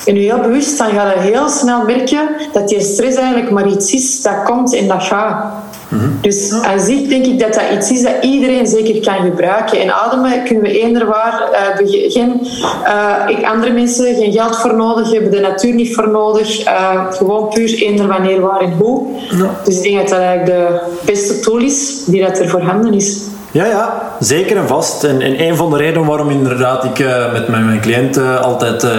en je heel bewust, dan ga je heel snel merken dat die stress eigenlijk maar iets is dat komt en dat gaat. Mm-hmm. Dus aan zich denk ik dat dat iets is dat iedereen zeker kan gebruiken. En ademen kunnen we eender waar, uh, geen, uh, andere mensen geen geld voor nodig hebben, de natuur niet voor nodig. Uh, gewoon puur eender wanneer, waar en hoe. Ja. Dus ik denk dat dat eigenlijk de beste tool is die dat er voorhanden is. Ja, ja, zeker en vast. En, en een van de redenen waarom inderdaad ik uh, met mijn, cliënten altijd uh,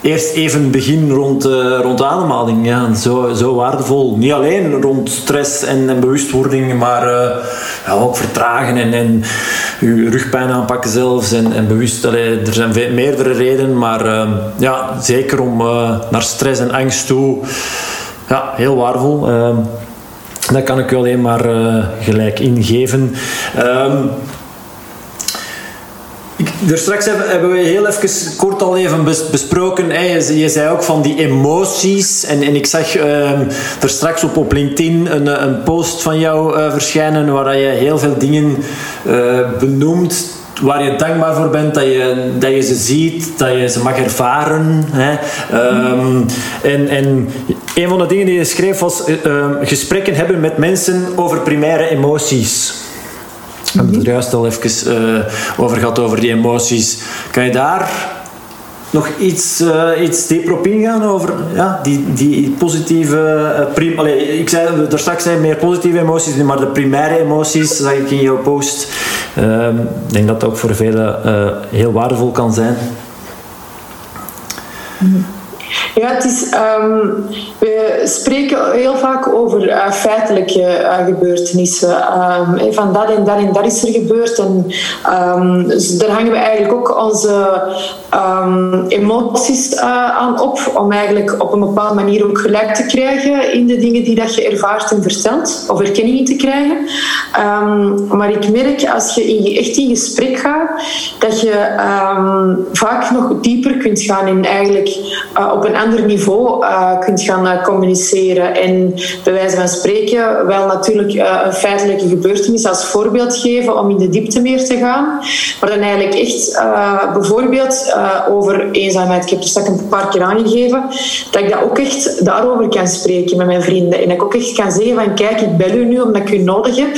eerst even begin rond, rond ademhaling. Ja, zo, zo waardevol. Niet alleen rond stress en, bewustwording, maar ja, ook vertragen en, en je rugpijn aanpakken zelfs. En, en bewust, er zijn veel, meerdere redenen, maar ja, zeker om naar stress en angst toe. Ja, heel waardevol. Dat kan ik u alleen maar uh, gelijk ingeven. Um, ik, er straks hebben, we heel even kort al even besproken. Je, zei ook van die emoties. En, en ik zag um, er straks op, op LinkedIn een, post van jou uh, verschijnen waar je heel veel dingen uh, benoemt waar je dankbaar voor bent, dat je, dat je ze ziet, dat je ze mag ervaren. Hè. Um, en, en een van de dingen die je schreef was uh, gesprekken hebben met mensen over primaire emoties. We hebben het er juist al even uh, over gehad, over die emoties. Kan je daar nog iets, uh, iets dieper op ingaan over ja, die, die positieve... Uh, prim ik zei, er straks zijn meer positieve emoties, maar de primaire emoties, zag ik in jouw post. Uh, ik denk dat dat ook voor velen heel waardevol kan zijn. -hmm. Ja, het is, um, we spreken heel vaak over uh, feitelijke uh, gebeurtenissen. Um, van dat en dat en dat is er gebeurd. En um, dus daar hangen we eigenlijk ook onze emoties uh, aan op. Om eigenlijk op een bepaalde manier ook gelijk te krijgen in de dingen die dat je ervaart en vertelt. Of erkenning te krijgen. maar ik merk als je in, echt in gesprek gaat, dat je vaak nog dieper kunt gaan en eigenlijk op een ander niveau uh, kunt gaan communiceren. En bij wijze van spreken wel natuurlijk een feitelijke gebeurtenis als voorbeeld geven om in de diepte meer te gaan. Maar dan eigenlijk echt bijvoorbeeld over eenzaamheid. Ik heb er straks een paar keer aangegeven dat ik dat ook echt daarover kan spreken met mijn vrienden. En dat ik ook echt kan zeggen van kijk, ik bel u nu omdat ik u nodig heb.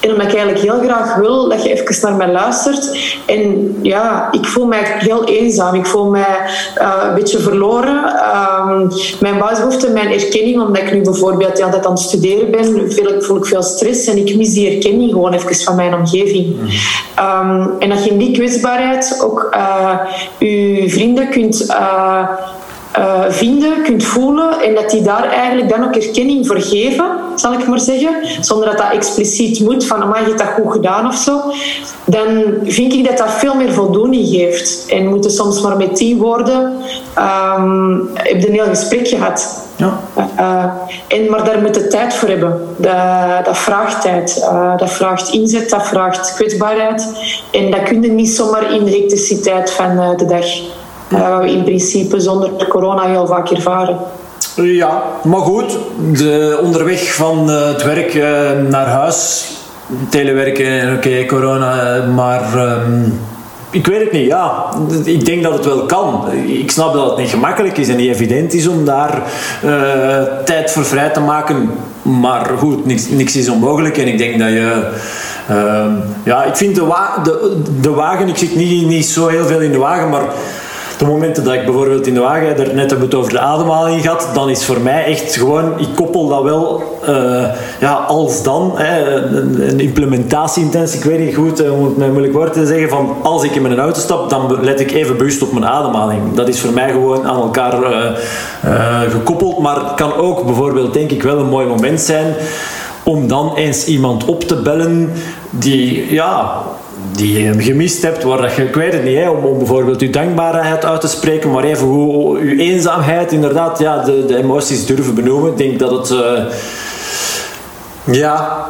En omdat ik eigenlijk heel graag wil dat je even naar mij luistert. En ja, ik voel mij heel eenzaam. Ik voel mij een beetje verloren. Um, mijn basisbehoefte, mijn erkenning, omdat ik nu bijvoorbeeld altijd aan het studeren ben, voel ik veel stress en ik mis die erkenning gewoon even van mijn omgeving. Um, en dat je in die kwetsbaarheid ook uh, je vrienden kunt uh, uh, vinden, kunt voelen en dat die daar eigenlijk dan ook erkenning voor geven, zal ik maar zeggen, zonder dat dat expliciet moet, van amai, je hebt dat goed gedaan of zo, dan vind ik dat dat veel meer voldoening geeft. En moeten soms maar met tien woorden um, heb je een heel gesprek gehad. Ja. Uh, en, maar daar moet je tijd voor hebben. Dat, dat vraagt tijd. Uh, dat vraagt inzet, dat vraagt kwetsbaarheid. En dat kun je niet zomaar in de elektriciteit van de dag uh, we in principe zonder corona heel vaak ervaren. Ja, maar goed, de, onderweg van uh, het werk uh, naar huis, telewerken, oké, corona, maar um, ik weet het niet. Ja, ik denk dat het wel kan. Ik snap dat het niet gemakkelijk is en niet evident is om daar tijd voor vrij te maken. Maar goed, niks, niks is onmogelijk en ik denk dat je. Uh, ja, ik vind de, de, de wagen, ik zit niet, niet zo heel veel in de wagen, maar de momenten dat ik bijvoorbeeld in de wagen, er net hebben het over de ademhaling gehad, dan is voor mij echt gewoon, ik koppel dat wel uh, ja, als dan, hè, een, een ik weet niet goed uh, om het moeilijk woord te zeggen, van als ik in mijn auto stap, dan let ik even bewust op mijn ademhaling. Dat is voor mij gewoon aan elkaar uh, gekoppeld, maar kan ook bijvoorbeeld, denk ik, wel een mooi moment zijn om dan eens iemand op te bellen die, ja, die je gemist hebt, waar dat je, ik weet het niet, hè, om, bijvoorbeeld je dankbaarheid uit te spreken, maar even hoe je eenzaamheid, inderdaad, ja, de, de emoties durven benoemen. Ik denk dat het, uh, ja,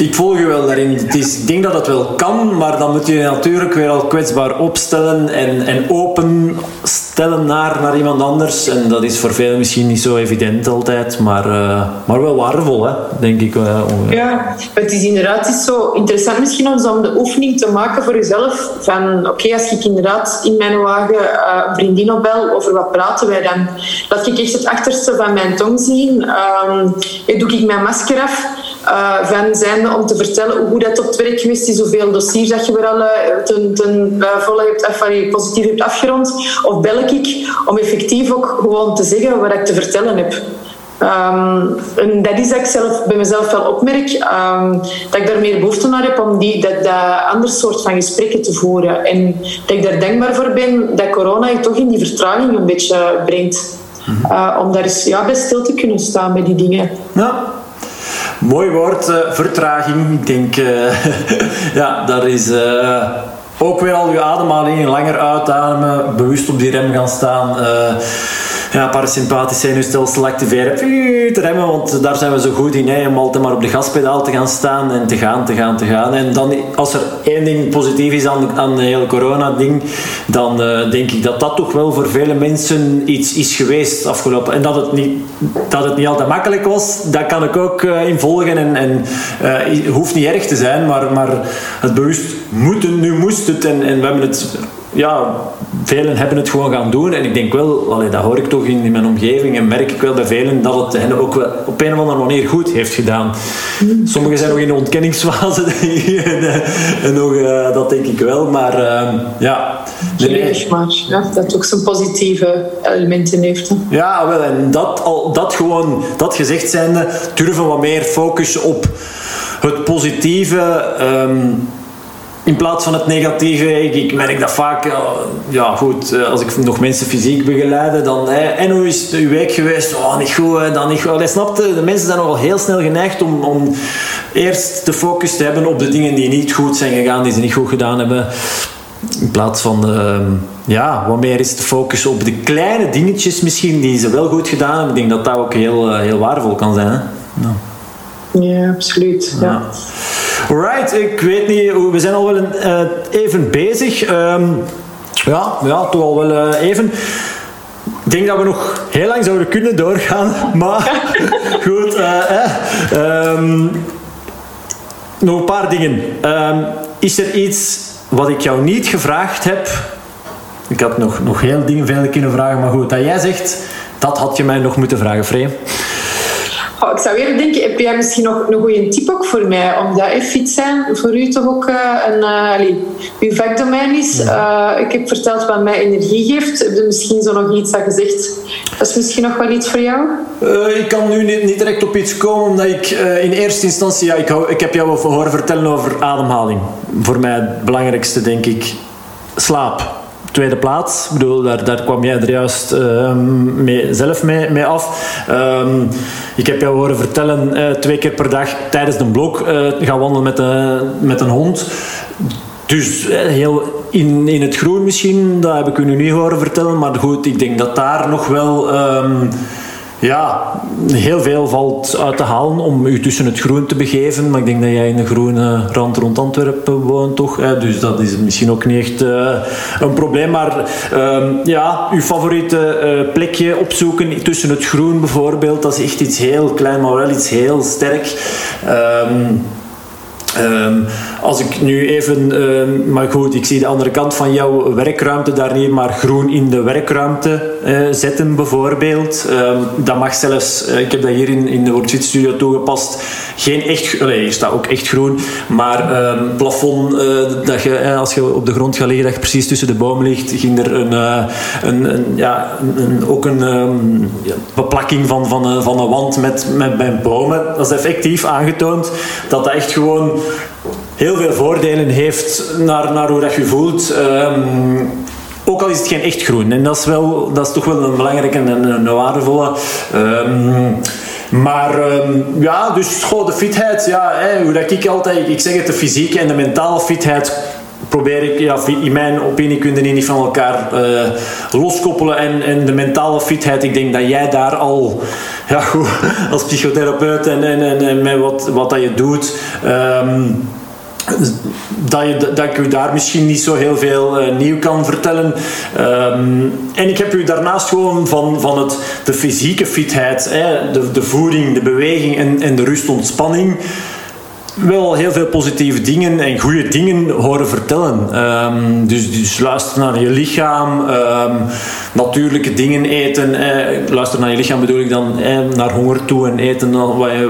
ik volg je wel daarin. Ik denk dat het wel kan, maar dan moet je je natuurlijk weer al kwetsbaar opstellen en, en open stellen naar, naar iemand anders. En dat is voor velen misschien niet zo evident altijd, maar, uh, maar wel waardevol, hè, denk ik. Uh, ja, het is inderdaad zo interessant misschien om de oefening te maken voor jezelf. Van oké, als ik inderdaad in mijn wagen uh, vriendin opbel, over wat praten wij dan? Laat ik echt het achterste van mijn tong zien. Um, doe ik mijn masker af uh, van zijnde om te vertellen hoe dat op het werk geweest is, hoeveel dossiers dat je weer al ten, ten uh, volle hebt, af, positief hebt afgerond. Of bel ik om effectief ook gewoon te zeggen wat ik te vertellen heb. Um, en dat is dat ik zelf bij mezelf wel opmerk, um, dat ik daar meer behoefte naar heb om die, dat, dat ander soort van gesprekken te voeren. En dat ik daar dankbaar voor ben dat corona je toch in die vertraging een beetje brengt. Uh, om daar eens ja, bij stil te kunnen staan bij die dingen. Ja. Mooi woord, uh, vertraging. Ik denk, uh, ja, daar is uh, ook weer al je ademhaling langer uitademen, bewust op die rem gaan staan ja, parasympathisch zenuwstelsel activeren, te remmen, want daar zijn we zo goed in, hè, om altijd maar op de gaspedaal te gaan staan en te gaan, te gaan, te gaan. En dan, als er één ding positief is aan, aan de hele corona-ding, dan uh, denk ik dat dat toch wel voor vele mensen iets is geweest afgelopen. En dat het niet, dat het niet altijd makkelijk was, dat kan ik ook uh, in volgen en, en uh, hoeft niet erg te zijn, maar, maar het bewust moeten, nu moest het en, en we hebben het ja, velen hebben het gewoon gaan doen. En ik denk wel, allee, dat hoor ik toch in, in, mijn omgeving en merk ik wel bij velen dat het hen ook wel op een of andere manier goed heeft gedaan. Sommigen zijn nog in de ontkenningsfase en nog, uh, dat denk ik wel, maar uh, ja. Gelukkig maar, ja, dat ook zijn positieve elementen heeft. Hè. Ja, wel, en dat, al, dat gewoon, dat gezegd zijnde, durven wat meer focus op het positieve. Um, in plaats van het negatieve, ik, ik merk dat vaak, eh, ja goed, eh, als ik nog mensen fysiek begeleide, dan, en hoe is uw week geweest? Oh, niet goed, dan niet goed. Hij snapte, de mensen zijn nogal heel snel geneigd om, om eerst de focus te hebben op de dingen die niet goed zijn gegaan, die ze niet goed gedaan hebben. In plaats van, uh, ja, wat meer is de focus op de kleine dingetjes misschien die ze wel goed gedaan hebben. Ik denk dat dat ook heel, uh, heel waardevol kan zijn. Hè? Ja, absoluut. Ja. Right, ik weet niet, we zijn al wel een, uh, even bezig. Um, ja, ja, toch al wel uh, even. Ik denk dat we nog heel lang zouden kunnen doorgaan, maar goed. eh, eh, ehm, nog een paar dingen. Ehm, is er iets wat ik jou niet gevraagd heb? Ik had nog, nog heel dingen veel kunnen vragen, maar goed, dat jij zegt, dat had je mij nog moeten vragen, Free. Oh, ik zou eerder denken, heb jij misschien nog een goede tip ook voor mij? Omdat eh, fit zijn voor u toch ook eh, een, uh, allee, uw vakdomein is. Uh, ik heb verteld wat mij energie geeft. Heb je misschien zo nog iets dat gezegd? Dat is misschien nog wel iets voor jou? Ik kan nu niet, niet, direct op iets komen, omdat ik in eerste instantie... Ja, ik, hou, ik heb jou horen vertellen over ademhaling. Voor mij het belangrijkste, denk ik. Slaap tweede plaats. Ik bedoel, daar, daar kwam jij er juist uh, mee, zelf mee, mee af. Um, ik heb jou horen vertellen, uh, twee keer per dag tijdens de blok uh, gaan wandelen met, met een hond. Dus heel in, in het groen misschien, dat heb ik u nu niet horen vertellen. Maar goed, ik denk dat daar nog wel... Um, ja, heel veel valt uit te halen om u tussen het groen te begeven. Maar ik denk dat jij in de groene rand rond Antwerpen woont, toch? Dus dat is misschien ook niet echt uh, een probleem. Maar uh, ja, uw favoriete uh, plekje opzoeken tussen het groen bijvoorbeeld, dat is echt iets heel klein, maar wel iets heel sterk. Um, als ik nu even, uh, maar goed, ik zie de andere kant van jouw werkruimte daar niet, maar groen in de werkruimte uh, zetten bijvoorbeeld. Um, dat mag zelfs, uh, ik heb dat hier in, in de World Studio toegepast, geen echt, nee, hier staat ook echt groen, maar plafond, dat je, als je op de grond gaat liggen, dat je precies tussen de bomen ligt, ging er een, een, een, ja, een, ook een ja, beplakking van, van, van een wand met, met, met bomen. Dat is effectief aangetoond dat dat echt gewoon heel veel voordelen heeft naar, naar hoe dat je voelt. Um, ook al is het geen echt groen. En dat is, wel, dat is toch wel een belangrijke en een, waardevolle. Um, maar um, ja, dus goh, de fitheid, ja, hè, hoe dat ik altijd, ik zeg het, de fysieke en de mentale fitheid probeer ik, ja, in mijn opinie kun je die niet van elkaar uh, loskoppelen. En, en de mentale fitheid, ik denk dat jij daar al, ja goed, als psychotherapeut en, en, en, met wat, wat dat je doet, um, dat, je, dat ik u daar misschien niet zo heel veel uh, nieuw kan vertellen. Um, en ik heb u daarnaast gewoon van, van het, de fysieke fitheid, hè, de, de voeding, de beweging en, en de rust-ontspanning wel heel veel positieve dingen en goede dingen horen vertellen. Um, dus, dus luister naar je lichaam, um, natuurlijke dingen eten. Eh, luister naar je lichaam bedoel ik dan eh, naar honger toe en eten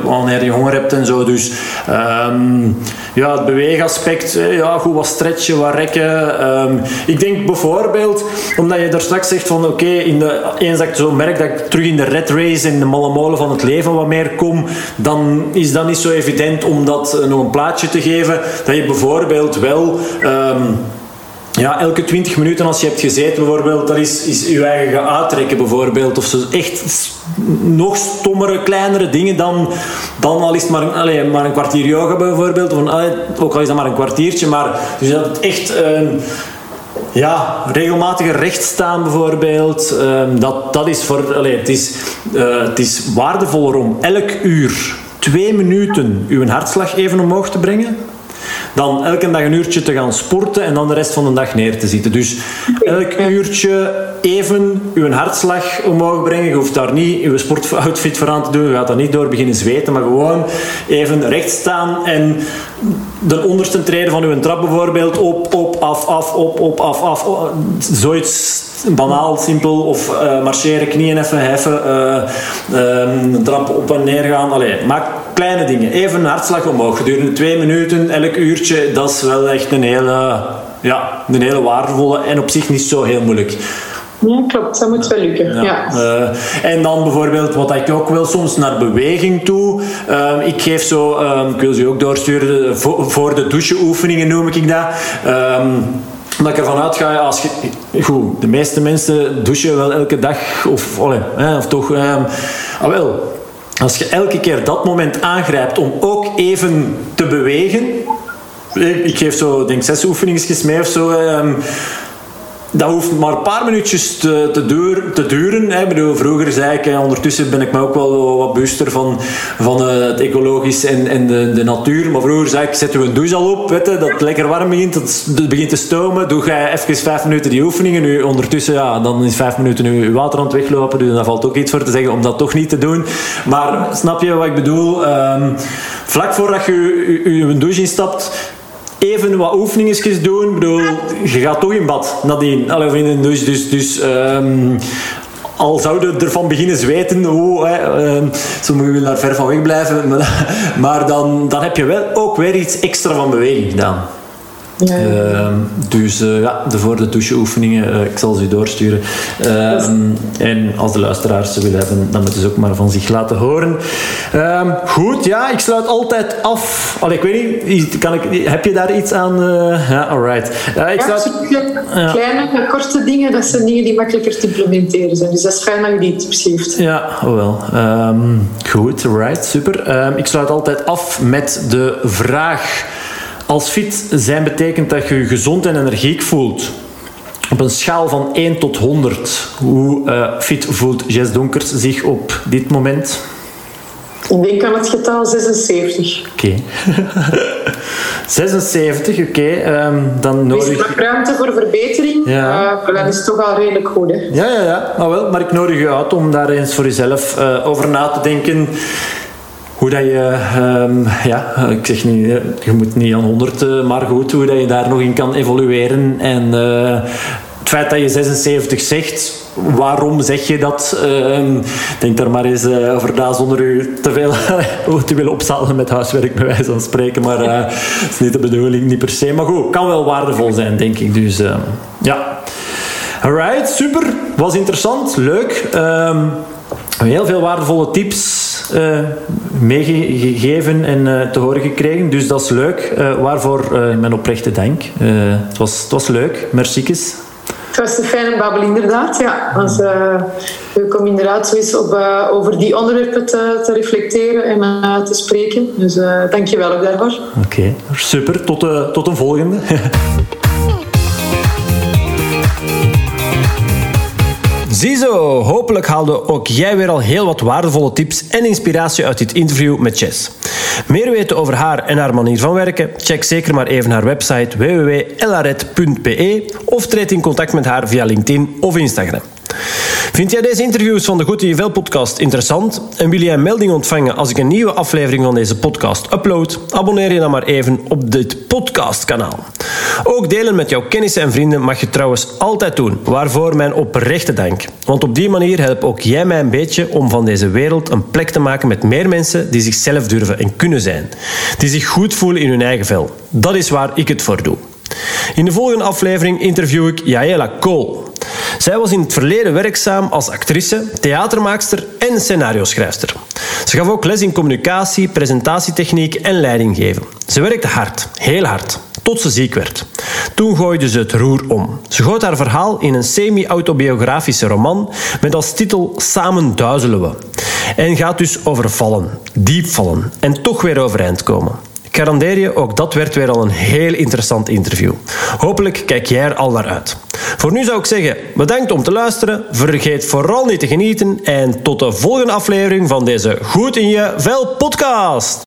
wanneer je honger hebt en zo. Dus um, ja, het beweegaspect, eh, ja, goed wat stretchen, wat rekken. ik denk bijvoorbeeld, omdat je daar straks zegt van oké, okay, eens dat ik zo merk dat ik terug in de red race, in de malle molen van het leven wat meer kom, dan is dat niet zo evident om dat nog een plaatje te geven, dat je bijvoorbeeld wel... Um, ja, elke 20 minuten als je hebt gezeten bijvoorbeeld, dat is, is je eigen gaan uittrekken bijvoorbeeld. Of zo echt nog stommere, kleinere dingen dan, dan al is het maar, allez, maar een kwartier yoga bijvoorbeeld. Of, allez, ook al is dat maar een kwartiertje, maar dus dat het echt... Um, ja, regelmatiger recht staan bijvoorbeeld. Um, dat, dat is voor... Allez, het, is, uh, het is waardevoller om elk uur twee minuten uw hartslag even omhoog te brengen, dan elke dag een uurtje te gaan sporten en dan de rest van de dag neer te zitten. Dus elk uurtje even uw hartslag omhoog brengen. Je hoeft daar niet uw sportoutfit voor aan te doen. Je gaat daar niet door beginnen zweten, maar gewoon even recht staan en de onderste treden van uw trap bijvoorbeeld op, op, af, af, op, op, af, af. Zoiets banaal, simpel. Of uh, marcheren, knieën even heffen, uh, trap op en neer gaan. Allee, maak kleine dingen. Even een hartslag omhoog. Gedurende twee minuten, elk uurtje. Dat is wel echt een hele, ja, een hele waardevolle en op zich niet zo heel moeilijk. Ja, klopt. Dat moet wel lukken. Ja. ja. Uh, en dan bijvoorbeeld, wat ik ook wel soms naar beweging toe. Uh, ik geef zo, um, ik wil ze ook doorsturen, voor, voor de doucheoefeningen noem ik dat. Um, omdat ik ervan uitga, als je, goed, de meeste mensen douchen wel elke dag, of, of toch, ah wel, als je elke keer dat moment aangrijpt om ook even te bewegen, ik, geef zo, denk zes oefeningen mee of zo, um, dat hoeft maar een paar minuutjes te, te, duren. Hè. Bedoel, vroeger zei ik, ondertussen ben ik me ook wel wat bewuster van, van uh, het ecologisch en, de, de natuur. Maar vroeger zei ik, zet u een douche al op, weet je, dat het lekker warm begint, dat het begint te stomen. Doe jij even vijf minuten die oefeningen. Nu ondertussen, ja, dan is vijf minuten nu water aan het weglopen. Dus daar valt ook iets voor te zeggen om dat toch niet te doen. Maar snap je wat ik bedoel? Um, vlak voordat je je douche instapt, even wat oefeningetjes doen. Ik bedoel, je gaat toch in bad nadien. Allee, of in. Dus, dus um, al zouden ervan beginnen zweten, oh, hè, willen daar ver van weg blijven, maar, maar dan, dan heb je wel ook weer iets extra van beweging gedaan. Ja, ja. Uh, dus uh, ja, de voor de doucheoefeningen, uh, ik zal ze u doorsturen. en als de luisteraars ze willen hebben, dan moeten ze ook maar van zich laten horen. Ehm, goed, ja, ik sluit altijd af. Allee, ik weet niet, kan ik, heb je daar iets aan? Eh, ja, alright. ik sluit, ja, kleine, korte dingen, dat zijn dingen die makkelijker te implementeren zijn. Dus dat is fijn dat je die tips geeft. Ja, oh wel. Um, goed, alright, super. ik sluit altijd af met de vraag als fit zijn betekent dat je je gezond en energiek voelt. Op een schaal van 1 tot 100, hoe uh, fit voelt Jess Donkers zich op dit moment? Ik denk aan het getal 76. Oké. Okay. 76, oké. Okay. Um, dan nodig... Er is nog ruimte voor verbetering, ja. uh, dat is toch al redelijk goed. Hè? Ja, ja, ja. Maar, wel, maar ik nodig je uit om daar eens voor jezelf uh, over na te denken hoe dat je, um, ja, ik zeg niet, je moet niet aan 100, uh, maar goed, hoe dat je daar nog in kan evolueren. En uh, het feit dat je 76 zegt, waarom zeg je dat? Uh, denk daar maar eens over na zonder u te veel te willen opzalen met huiswerk, bij wijze van spreken. Maar dat is niet de bedoeling, niet per se. Maar goed, kan wel waardevol zijn, denk ik. Dus ja. Alright, super. Was interessant, leuk. Heel veel waardevolle tips uh, meegegeven en uh, te horen gekregen. Dus dat is leuk. Uh, waarvoor mijn oprechte dank. het, was, het was leuk. Merciekes. Het was een fijne babbel, inderdaad. Ja. Als, we komen inderdaad zo eens op, over die onderwerpen te, te reflecteren en te spreken. Dus dank je wel ook daarvoor. Oké, okay. super. Tot, tot een volgende. Ziezo, hopelijk haalde ook jij weer al heel wat waardevolle tips en inspiratie uit dit interview met Jess. Meer weten over haar en haar manier van werken? Check zeker maar even haar website www.elaret.be of treed in contact met haar via LinkedIn of Instagram. Vind jij deze interviews van de Goed in je Vel podcast interessant en wil jij een melding ontvangen als ik een nieuwe aflevering van deze podcast upload? Abonneer je dan maar even op dit podcastkanaal. Ook delen met jouw kennissen en vrienden mag je trouwens altijd doen, waarvoor mijn oprechte dank. Want op die manier help ook jij mij een beetje om van deze wereld een plek te maken met meer mensen die zichzelf durven en kunnen zijn. Die zich goed voelen in hun eigen vel. Dat is waar ik het voor doe. In de volgende aflevering interview ik Jaela Cole. Zij was in het verleden werkzaam als actrice, theatermaakster en scenario-schrijfster. Ze gaf ook les in communicatie, presentatietechniek en leidinggeven. Ze werkte hard, heel hard, tot ze ziek werd. Toen gooide ze het roer om. Ze gooit haar verhaal in een semi-autobiografische roman met als titel Samen duizelen we. En gaat dus over vallen, diep vallen en toch weer overeind komen garandeer je, ook dat werd weer al een heel interessant interview. Hopelijk kijk jij er al naar uit. Voor nu zou ik zeggen, bedankt om te luisteren. Vergeet vooral niet te genieten en tot de volgende aflevering van deze Goed in je Vel podcast.